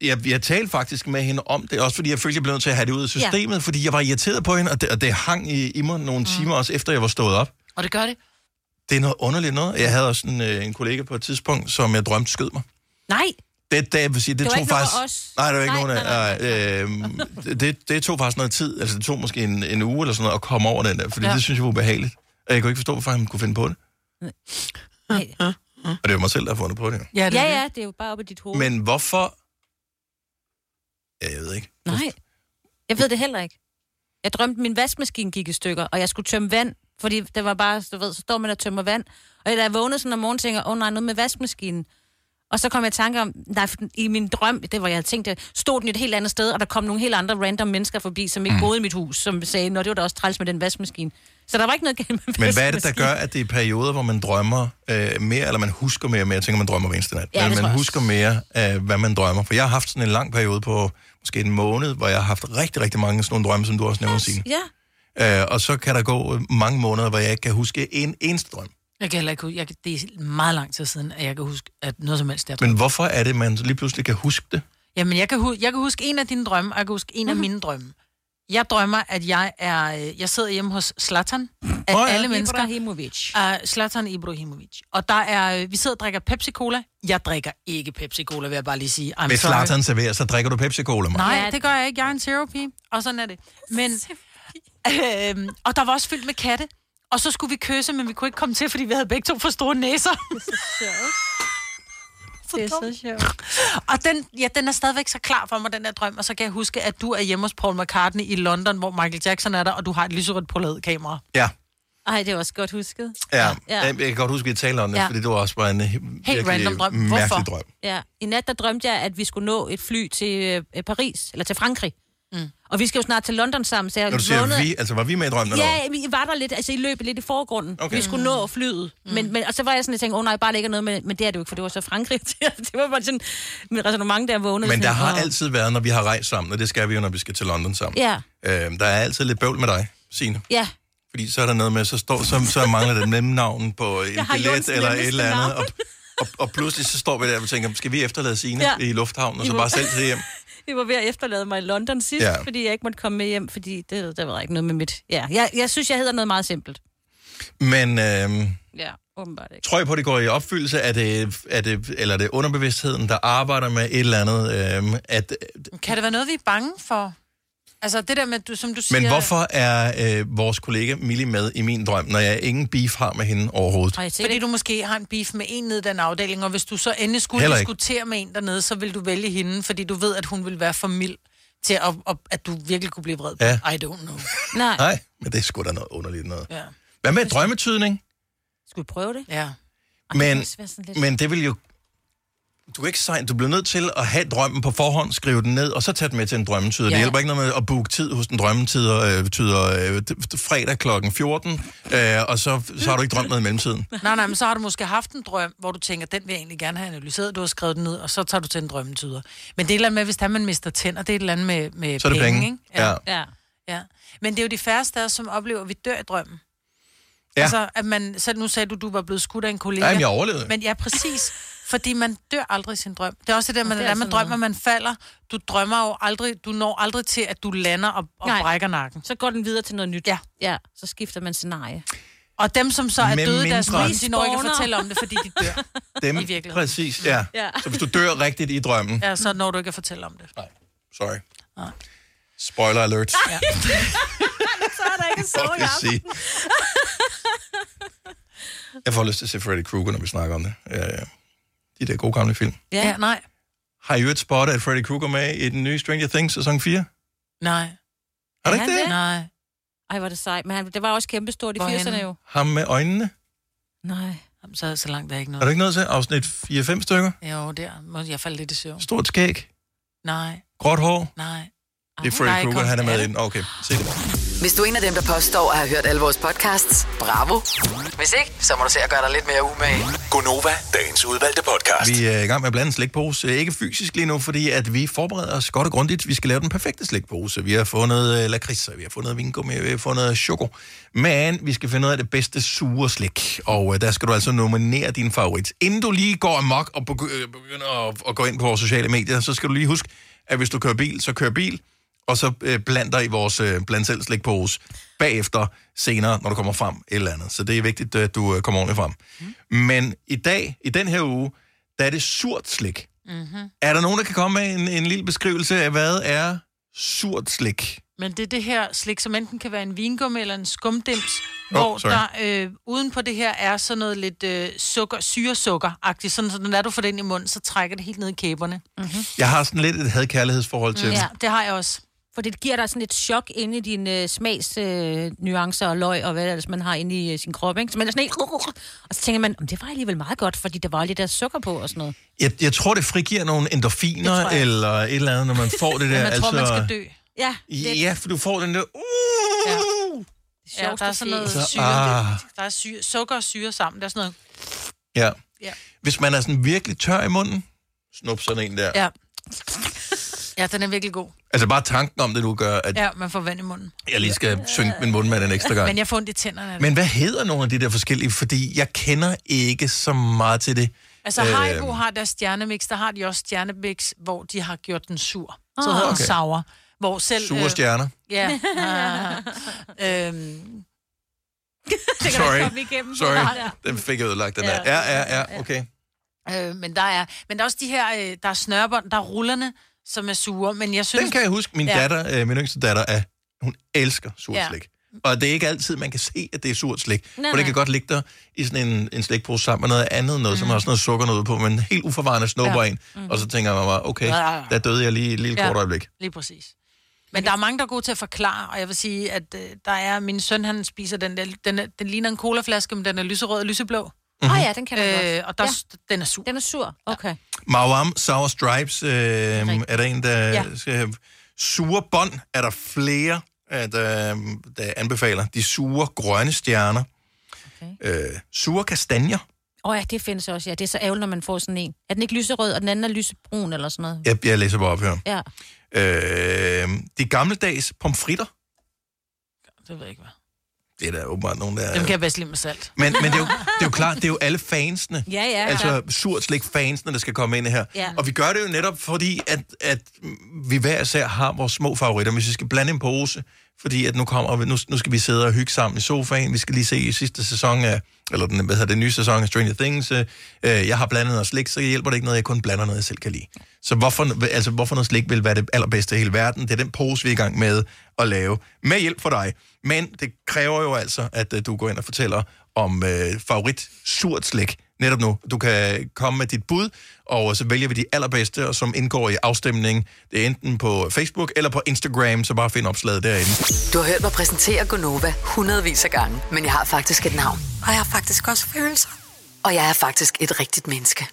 Jeg, jeg talte faktisk med hende om det, også fordi jeg følte, jeg blev nødt til at have det ud af systemet, ja. fordi jeg var irriteret på hende, og det, og det hang i, i mig nogle timer også, efter jeg var stået op. Og det gør det. Det er noget underligt noget. Jeg havde også en, øh, en kollega på et tidspunkt, som jeg drømte skød mig. Nej, Det, det, jeg vil sige, det, Det var tog faktisk... os. Nej, det var ikke Nej, nogen af... Nej, øh, det, det tog faktisk noget tid. Altså, det tog måske en, en uge eller sådan noget at komme over den der, fordi Ja. det synes jeg var behageligt. Og jeg kunne ikke forstå, hvorfor han kunne finde på det. Nej. Og det var mig selv, der har fundet på det. jo. Ja, ja, ja, det er jo bare oppe i dit hoved. Men hvorfor... Ja, jeg ved ikke. Nej, jeg ved det heller ikke. Jeg drømte, min vaskemaskine gik i stykker, og jeg skulle tømme vand, fordi det var bare, du ved, så står man og tømmer vand. Og da jeg vågnede sådan om morgenen, tænker jeg, åh oh, nej, noget med vaskemaskinen. Og så kom jeg i tanke om, nej, i min drøm, det var jeg havde tænkt, det, stod den et helt andet sted, og der kom nogle helt andre random mennesker forbi, som ikke mm. boede i mit hus, som sagde, nå, det var da også træls med den vaskemaskine. Så der var ikke noget galt med Men hvad er det, der gør, at det er perioder, hvor man drømmer øh, mere, eller man husker mere, mere? Jeg tænker, man drømmer hver eneste nat. Ja, men man husker mere af, hvad man drømmer. For jeg har haft sådan en lang periode på måske en måned, hvor jeg har haft rigtig, rigtig mange sådan nogle drømme, som du også nævner, Signe. Ja. Øh, og så kan der gå øh, mange måneder, hvor jeg ikke kan huske en eneste drøm. Jeg kan heller ikke huske, jeg, kan- det er meget lang tid siden, at jeg kan huske, at noget som helst er Men hvorfor er det, man lige pludselig kan huske det? Jamen, jeg kan, hu- jeg kan huske en af dine drømme, og jeg kan huske en Mhm. af mine drømme. Jeg drømmer, at jeg er... øh, Jeg sidder hjemme hos Zlatan, af Åh, ja. alle mennesker. Ibrahimovic. Uh, Zlatan Ibrahimovic. Og der er... øh, Vi sidder og drikker Pepsi-Cola. Jeg drikker ikke Pepsi-Cola, vil jeg bare lige sige. I'm Hvis sorry. Zlatan serverer, så drikker du Pepsi-Cola, mig. Nej, det gør jeg ikke. Jeg er en zero pige, og sådan er det. Men, *laughs* øhm, og der var også fyldt med katte. Og så skulle vi kysse, men vi kunne ikke komme til, fordi vi havde begge to for store næser. Det er så sjovt. Og den, ja, den er stadigvæk så klar for mig, den der drøm. Og så kan jeg huske, at du er hjemme hos Paul McCartney i London, hvor Michael Jackson er der, og du har et lyserødt poladekamera. Ja. Ej, det er også godt husket. Ja, Ja. ja. Jeg kan godt huske, at vi talte om det, Ja. fordi det var også bare en Helt random drøm. mærkelig Hvorfor? drøm. Ja, i nat der drømte jeg, at vi skulle nå et fly til øh, Paris, eller til Frankrig. Mm. Og vi skal jo snart til London sammen, så jeg Når du siger vågnede- vi, altså var vi med i drømmen? Ja, vi var der lidt, altså i løbet lidt i forgrunden. Okay. Vi skulle nå flyet. Mm. Men, men, og så var jeg sådan, jeg tænkte, åh oh, nej, bare ligger noget med, men det er det jo ikke, for det var så Frankrig. *laughs* det var bare sådan, mit resonemang der vågnede. Men der sådan, har åh. altid været, når vi har rejst sammen, og det skal vi jo, når vi skal til London sammen. Ja, Øhm, der er altid lidt bøvl med dig, Signe. ja. Fordi så er der noget med, så, står, så, så mangler det mellemnavn på en billet eller et eller andet. navn. Og, og, og, pludselig så står vi der og tænker, skal vi efterlade Signe Ja. i lufthavnen, og så bare selv til hjem? *laughs* Vi var ved at efterlade mig i London sidst, Ja. fordi jeg ikke måtte komme med hjem, fordi det, der var ikke noget med mit... Ja, jeg, jeg synes, jeg hedder noget meget simpelt. Men øhm, Ja, åbenbart ikke. tror jeg på, at det går i opfyldelse? Er det, er det, eller er det underbevidstheden, der arbejder med et eller andet? Øhm, at, Kan det være noget, vi er bange for? Altså det der med, du, som du siger... men hvorfor er øh, vores kollega Millie med i min drøm, når jeg ingen beef har med hende overhovedet? Fordi du måske har en beef med en nede i den afdeling, og hvis du så endelig skulle diskutere med en dernede, så vil du vælge hende, fordi du ved, at hun vil være for mild til, at, at, at du virkelig kunne blive vred på. Ja. I don't know. Nej. Nej, men det er sgu da noget underligt noget. Ja. Hvad med drømmetydning? Skulle vi prøve det? Ja. Men, lidt- men det vil jo... du er ikke sejt. Du bliver nødt til at have drømmen på forhånd, skrive den ned, og så tage den med til en drømmetyder. Ja. Det hjælper ikke noget med at booke tid hos en drømmetyder øh, tyder, øh, fredag klokken 14, øh, og så, så har du ikke drømt noget i mellemtiden. *laughs* Nej, nej, men så har du måske haft en drøm, hvor du tænker, den vil jeg egentlig gerne have analyseret. Du har skrevet den ned, og så tager du til en drømmetyder. Men det er et eller andet med, hvis der man mister tænder, det er et eller andet med, med Så er det penge, penge. ikke? Ja. ja. ja. Men det er jo de færreste af os, som oplever, at vi dør i drømmen. Ja. Altså, at man, så nu sagde du, du var blevet skudt af en kollega. Ja, men jeg overlevede. Men ja, præcis. Fordi man dør aldrig i sin drøm. Det er også det der, man, det er man drømmer, man falder. Du drømmer jo aldrig, du når aldrig til, at du lander og, og Nej. brækker nakken. Så går den videre til noget nyt. Ja. Ja, så skifter man scenarie. Og dem, som så er Med døde i deres drøm, de når ikke at fortælle om det, fordi de dør. *laughs* Dem, I virkeligheden. præcis, ja. Ja. Så hvis du dør rigtigt i drømmen, Ja, så når du ikke at fortælle om det. sorry. Nej. Spoiler alert. Ja. *laughs* så er der ikke så. Jeg får lyst til at se Freddy Krueger, når vi snakker om det. Ja, ja. De der gode gamle film. Ja, ja nej. Har I jo et spot af Freddy Krueger med i den nye Stranger Things sæson 4? Nej. Har du ikke det? Nej. Ej, var det sejt. Men han, det var også kæmpestort i Hvorhenne? 80'erne jo. Ham med øjnene? Nej. Jamen, så, så langt er ikke Er noget. du ikke noget til? Afsnit 4-5 stykker? Jo, der må jeg falde lidt i søvn. Stort skæg? Nej, Gråt hår? nej. Det er Der Freddy er Krueger, han er med i den. Okay, se det. Hvis du er en af dem, der påstår at have hørt alle vores podcasts, bravo. Hvis ikke, så må du se at gøre dig lidt mere umage. Gonova, dagens udvalgte podcast. Vi er i gang med at blande en slikpose. Ikke fysisk lige nu, fordi at vi forbereder os godt og grundigt. Vi skal lave den perfekte slikpose. Vi har fundet uh, lakridser, vi har fundet vingummi, vi har fundet choko. Men vi skal finde ud af det bedste sure slik. Og uh, der skal du altså nominere din favorit. Inden du lige går amok og begy- øh, begynder at, at gå ind på vores sociale medier, så skal du lige huske, at hvis du kører bil, så kør bil. Og så uh, bland dig i vores uh, bland selv slikpose bagefter, senere, når du kommer frem et eller andet. Så det er vigtigt, at du uh, kommer ordentligt frem. Mm. Men i dag, i den her uge, der er det surt slik. Mm-hmm. Er der nogen, der kan komme med en, en lille beskrivelse af, hvad er surt slik? Men det er det her slik, som enten kan være en vingummi eller en skumdims, Oh, hvor sorry. der øh, uden på det her er sådan noget lidt øh, sukker, syresukker-agtigt, sådan så når du får det ind i munden, så trækker det helt ned i kæberne. Mm-hmm. Jeg har sådan lidt et hadkærlighedsforhold til Ja, det har jeg også. For det giver dig sådan et chok inde i dine øh, smagsnuancer øh, nuancer og løg og hvad ellers man har inde i øh, sin krop, ikke? Så man er sådan helt... Og så tænker man, "Om det var alligevel meget godt, fordi der var lidt der sukker på og sådan noget. Jeg, jeg tror, det frigiver nogle endorfiner Det eller et eller andet, når man får det *laughs* der. Man tror, man skal dø. Ja, Ja, for du får den der... Uh, Ja. Det Ja, der er sådan noget Så, syre. ah. Der er syre, sukker og syre sammen. Der er sådan noget... ja. Ja. Hvis man er sådan virkelig tør i munden, snup sådan en der. Ja. Ja, den er virkelig god. Altså bare tanken om det nu gør, at Ja, man får vand i munden. jeg lige skal synge min mund med den ekstra gang. Men jeg får ondt i tænderne. af det. Men hvad hedder nogle af de der forskellige? Fordi jeg kender ikke så meget til det. Altså Øh, Haribo har deres stjernemix, der har de også stjernemix, hvor de har gjort den sur. Så Ah. hedder Okay. den sour. Hvor selv... Sure stjerner. Ja. *laughs* Ah. øhm, Sorry. igennem. Sorry. Den fik jeg ødelagt, den der. Ja, ja, ja, okay. øh, men der er, men der er også de her, øh, der er snørbånd, der er rullerne, som er sure, men jeg synes... Den kan jeg huske. Min Ja. datter, øh, min yngste datter, er, hun elsker surt Ja. slik. Og det er ikke altid, man kan se, at det er surt slik. Nej, for det kan godt ligge der i sådan en, en slikpose sammen med noget andet, noget, mm. som har sådan noget sukker noget på, men helt uforvarende snupper Ja. en. Mm. Og så tænker mig bare, okay, Ja, der døde jeg lige et lille Ja. kort øjeblik. Lige præcis. Men der er mange, der er gode til at forklare, og jeg vil sige, at øh, der er, min søn, han spiser den der, den, den ligner en colaflaske, men den er lyserød og lyseblå. Åh mm-hmm. oh, ja, den kan jeg Øh, godt. og der, ja. ja. den er sur. Den er sur, okay. Mawam Sour Stripes, øh, er der en, der Ja. skal... Sure bånd er der flere, øh, der, der anbefaler. De sure grønne stjerner. Okay. Øh, sure kastanjer. Åh oh, ja, det findes også, ja. Det er så ærgerligt, når man får sådan en. Er den ikke lyserød, og den anden er lysebrun eller sådan noget? Jeg, jeg læser bare op her. Ja. Øh, de gammeldags pomfritter. Det ved jeg ikke, hvad. Det er der åbenbart nogen, der... Dem kan jeg bedst lide med salt. Men, men det, er jo, det er jo klart, det er jo alle fansene. Ja, ja. Altså surt slik fansene, der skal komme ind her. Ja. Og vi gør det jo netop fordi, at, at vi hver især har vores små favoritter. Hvis vi skal blande en pose, fordi at nu, kommer, nu, nu skal vi sidde og hygge sammen i sofaen. Vi skal lige se i sidste sæson af, eller den, hvad hedder det, nye sæson af Stranger Things. Øh, jeg har blandet noget slik, så hjælper det ikke noget, jeg kun blander noget, jeg selv kan lide. Så hvorfor, altså, hvorfor noget slik vil være det allerbedste i hele verden? Det er den pose, vi er i gang med at lave. Med hjælp for dig. Men det kræver jo altså, at øh, du går ind og fortæller om øh, favorit surt slik netop nu. Du kan komme med dit bud, og så vælger vi de allerbedste, og som indgår i afstemningen. Det er enten på Facebook eller på Instagram, så bare find opslaget derinde. Du har hørt mig præsentere Gonova hundredvis af gange, men jeg har faktisk et navn. Og jeg har faktisk også følelser. Og jeg er faktisk et rigtigt menneske.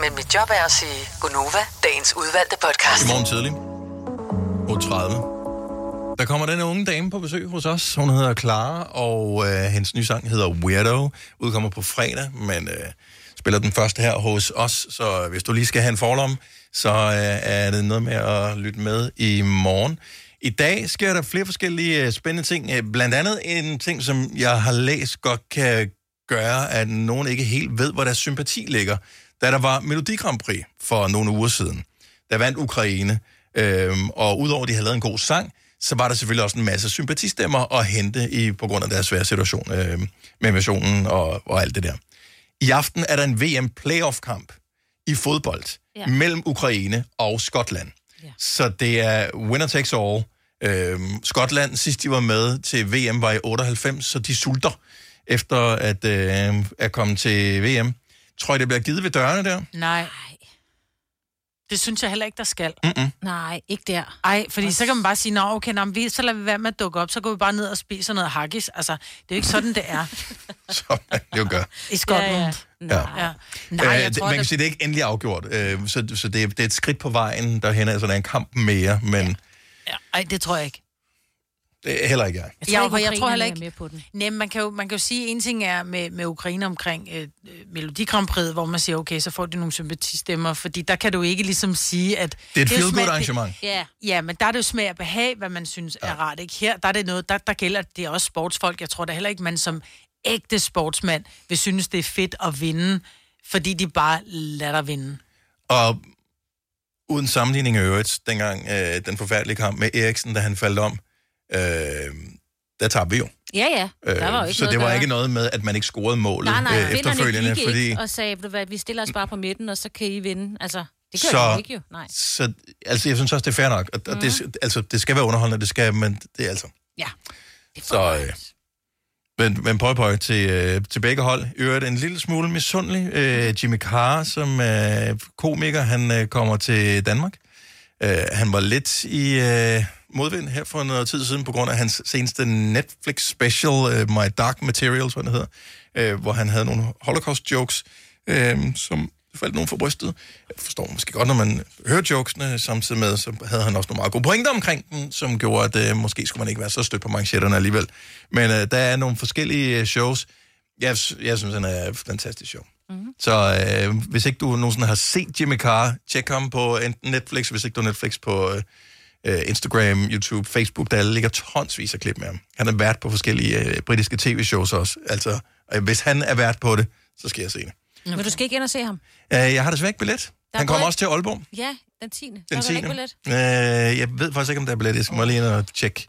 Men mit job er at sige Gonova, dagens udvalgte podcast. I morgen tidlig. 8.30. Der kommer den unge dame på besøg hos os. Hun hedder Clara, og øh, hendes nye sang hedder Weirdo. Udkommer på fredag, men øh, spiller den første her hos os. Så hvis du lige skal have en forlom, så øh, er det noget med at lytte med i morgen. I dag sker der flere forskellige øh, spændende ting. Øh, Blandt andet en ting, som jeg har læst godt kan gøre, at nogen ikke helt ved, hvor deres sympati ligger. Da der var Melodi Grand Prix for nogle uger siden, der vandt Ukraine, øhm, og udover at de havde lavet en god sang, så var der selvfølgelig også en masse sympatistemmer at hente i, på grund af deres svære situation øh, med invasionen og, og alt det der. I aften er der en VM-playoff-kamp i fodbold ja. Mellem Ukraine og Skotland. Ja. Så det er winner takes all. Øhm, Skotland, sidst de var med til VM, var i 98, så de sulter efter at øh, er kommet til VM. Tror I, det bliver givet ved dørene der? Nej. Det synes jeg heller ikke, der skal. Mm-mm. Nej, ikke der. Ej, fordi så kan man bare sige, nå okay, nå, vi, så lader vi være med at dukke op, så går vi bare ned og spiser noget haggis. Altså, det er jo ikke sådan, det er *laughs* Det jo gør. i Skotland. Ja. Ja. Nej, jeg øh, tror, man kan det- sige, det er ikke endelig afgjort, øh, så, så det, er, det er et skridt på vejen derhen, altså der er en kamp mere, men Ja. Ej, det tror jeg ikke. Det er heller ikke jeg. Jeg, jeg, jeg, jeg tror heller er ikke... med på den. Nej, man kan, jo, man kan jo sige, en ting er med, med Ukraine omkring øh, Melodi Grand Prix, hvor man siger, okay, så får de nogle sympatistemmer, fordi der kan du ikke ligesom sige, at... Det er et jo feel-good smag- arrangement. Ja. ja, men der er det jo smag og behag, hvad man synes ja. er rart, ikke? Her, der er det noget, der, der gælder, det er også sportsfolk. Jeg tror da heller ikke, man som ægte sportsmand vil synes, det er fedt at vinde, fordi de bare lader dig vinde. Og uden sammenligning i øvrigt, dengang øh, den forfærdelige kamp med Eriksen, da han faldt om, øh, der tabte vi jo. Ja, ja. Der var jo Øh, ikke så det at var ikke noget med, at man ikke scorede målet Nej, nej, øh, efterfølgende, gik fordi... og sagde, "Ved du hvad, vi stiller os bare på midten, og så kan I vinde. Altså, det gør Så- ikke jo. Nej. Så, altså, jeg synes også, det er fair nok. Og, og det, altså, det skal være underholdende, det skal, men det er altså... Ja. Så, øh, men, men pøj, pøj til, øh, til begge hold. Øvrigt en lille smule misundelig. Øh, Jimmy Carr, som er komiker, han øh, kommer til Danmark. Øh, han var lidt i øh, modvind her for noget tid siden, på grund af hans seneste Netflix special, øh, My Dark Materials, hvad det hedder, øh, hvor han havde nogle holocaust-jokes, øh, som faldt nogen for brystet. Jeg forstår måske godt, når man hører jokesene samtidig med, så havde han også nogle meget gode pointer omkring dem, som gjorde, at øh, måske skulle man ikke være så stødt på manchetterne alligevel. Men øh, der er nogle forskellige øh, shows. Jeg, jeg synes, han er fantastisk show. Mm-hmm. Så øh, hvis ikke du nogensinde har set Jimmy Carr, tjek ham på enten Netflix, hvis ikke du har Netflix på øh, Instagram, YouTube, Facebook, der ligger tonsvis af klip med ham. Han er vært på forskellige øh, britiske tv-shows også. Altså, øh, hvis han er vært på det, så skal jeg se det. Men du skal ikke ind og se ham. Øh, jeg har desværre ikke billet. er Han kommer også til Aalborg. Ja, den 10. Den Der er 10. ikke billet. Øh, jeg ved faktisk ikke, om der er billet. Jeg skal må lige ind og tjekke.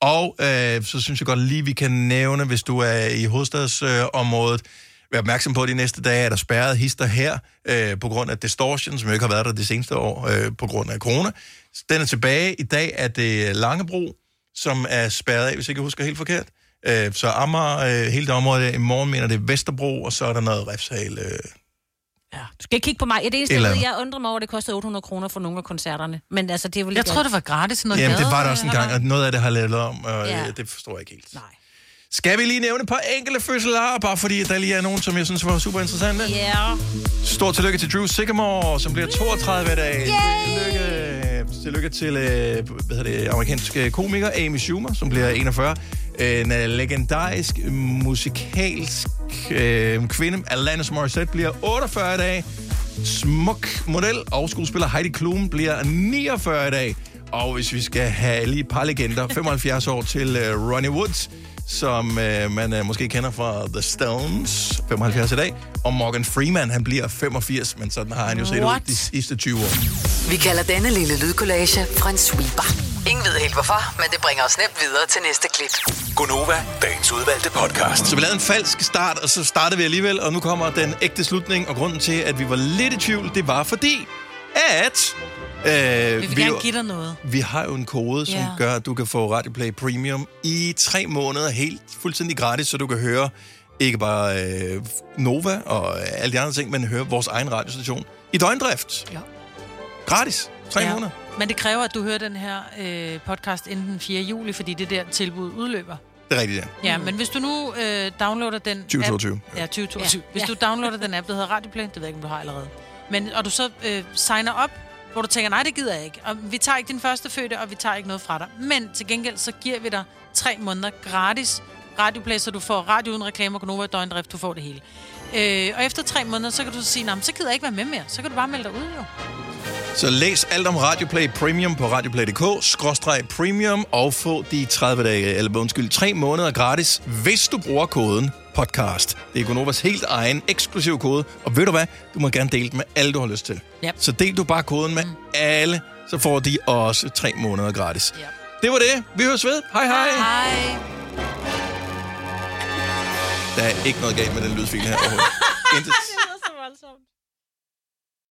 Og øh, så synes jeg godt lige, vi kan nævne, hvis du er i hovedstadsområdet, øh, vær opmærksom på, at de næste dage er der spærret hister her, øh, på grund af distortion, som jo ikke har været der de seneste år, øh, på grund af corona. Den er tilbage. I dag er det Langebro, som er spærret af, hvis jeg ikke husker helt forkert. Øh, så Amager, øh, hele det område, i morgen mener det er Vesterbro, og så er der noget Refshal. Øh, Du skal ikke kigge på mig. Ja, det eneste, jeg, undrer mig over, at det kostede 800 kroner for nogle af koncerterne. Men altså, det er vel Jeg tror, det var gratis. Noget Jamen, det var der også en gang, og noget af det har lavet om, og Ja. ja. det forstår jeg ikke helt. Nej. Skal vi lige nævne et par enkelte fødselarer, bare fordi der lige er nogen, som jeg synes var super interessante? Ja. Yeah. Stort tillykke til Drew Sycamore, som bliver 32 i dag. Tillykke, tillykke til øh, hvad hedder det, amerikanske komiker Amy Schumer, som bliver 41. En øh, legendarisk musikalsk øh, kvinde, Alanis Morissette, bliver 48 i dag. Smuk model og skuespiller Heidi Klum bliver 49 i dag. Og hvis vi skal have lige et par legender, 75 år til øh, Ronnie Wood, som øh, man øh, måske kender fra The Stones, 75 i dag. Og Morgan Freeman, han bliver 85, men sådan har han jo set What? ud de sidste 20 år. Vi kalder denne lille lydkollage en sweeper. Ingen ved helt hvorfor, men det bringer os nemt videre til næste klip. Gonova, dagens udvalgte podcast. Så vi lavede en falsk start, og så startede vi alligevel, og nu kommer den ægte slutning. Og grunden til, at vi var lidt i tvivl, det var fordi, at... Øh, Vi vil gerne jo- give dig noget. vi har jo en kode, som Ja. gør, at du kan få Radio Play Premium i tre måneder helt fuldstændig gratis, så du kan høre ikke bare øh, Nova og alle de andre ting, men høre vores egen radiostation i døgndrift. Ja. Gratis. Tre ja. måneder. Men det kræver, at du hører den her øh, podcast inden den 4. juli, fordi det der tilbud udløber. Det er rigtigt, ja. Ja, men hvis du nu øh, downloader den 2022. App, ja, 2022. Ja. Hvis du downloader den app, der hedder Radioplay, det ved jeg ikke, om du har allerede. Men, og du så øh, signer op, hvor du tænker, nej, det gider jeg ikke. Og vi tager ikke din første fødte, og vi tager ikke noget fra dig. Men til gengæld, så giver vi dig tre måneder gratis radioplay, så du får radio uden reklamer, Gonova, døgndrift, du får det hele. Øh, og efter tre måneder, så kan du så sige, nej, så gider jeg ikke være med mere. Så kan du bare melde dig ud, jo. Så læs alt om Radioplay Premium på radioplay.dk, skråstreg premium, og få de 30 dage, eller undskyld, 3 måneder gratis, hvis du bruger koden podcast. Det er Gunovas helt egen eksklusiv kode, og ved du hvad? Du må gerne dele den med alle, du har lyst til. Yep. Så del du bare koden med mm. alle, så får de også 3 måneder gratis. Yep. Det var det. Vi høres ved. Hej hej. Hej. Der er ikke noget galt med den lydfil her overhovedet. *laughs* Intet.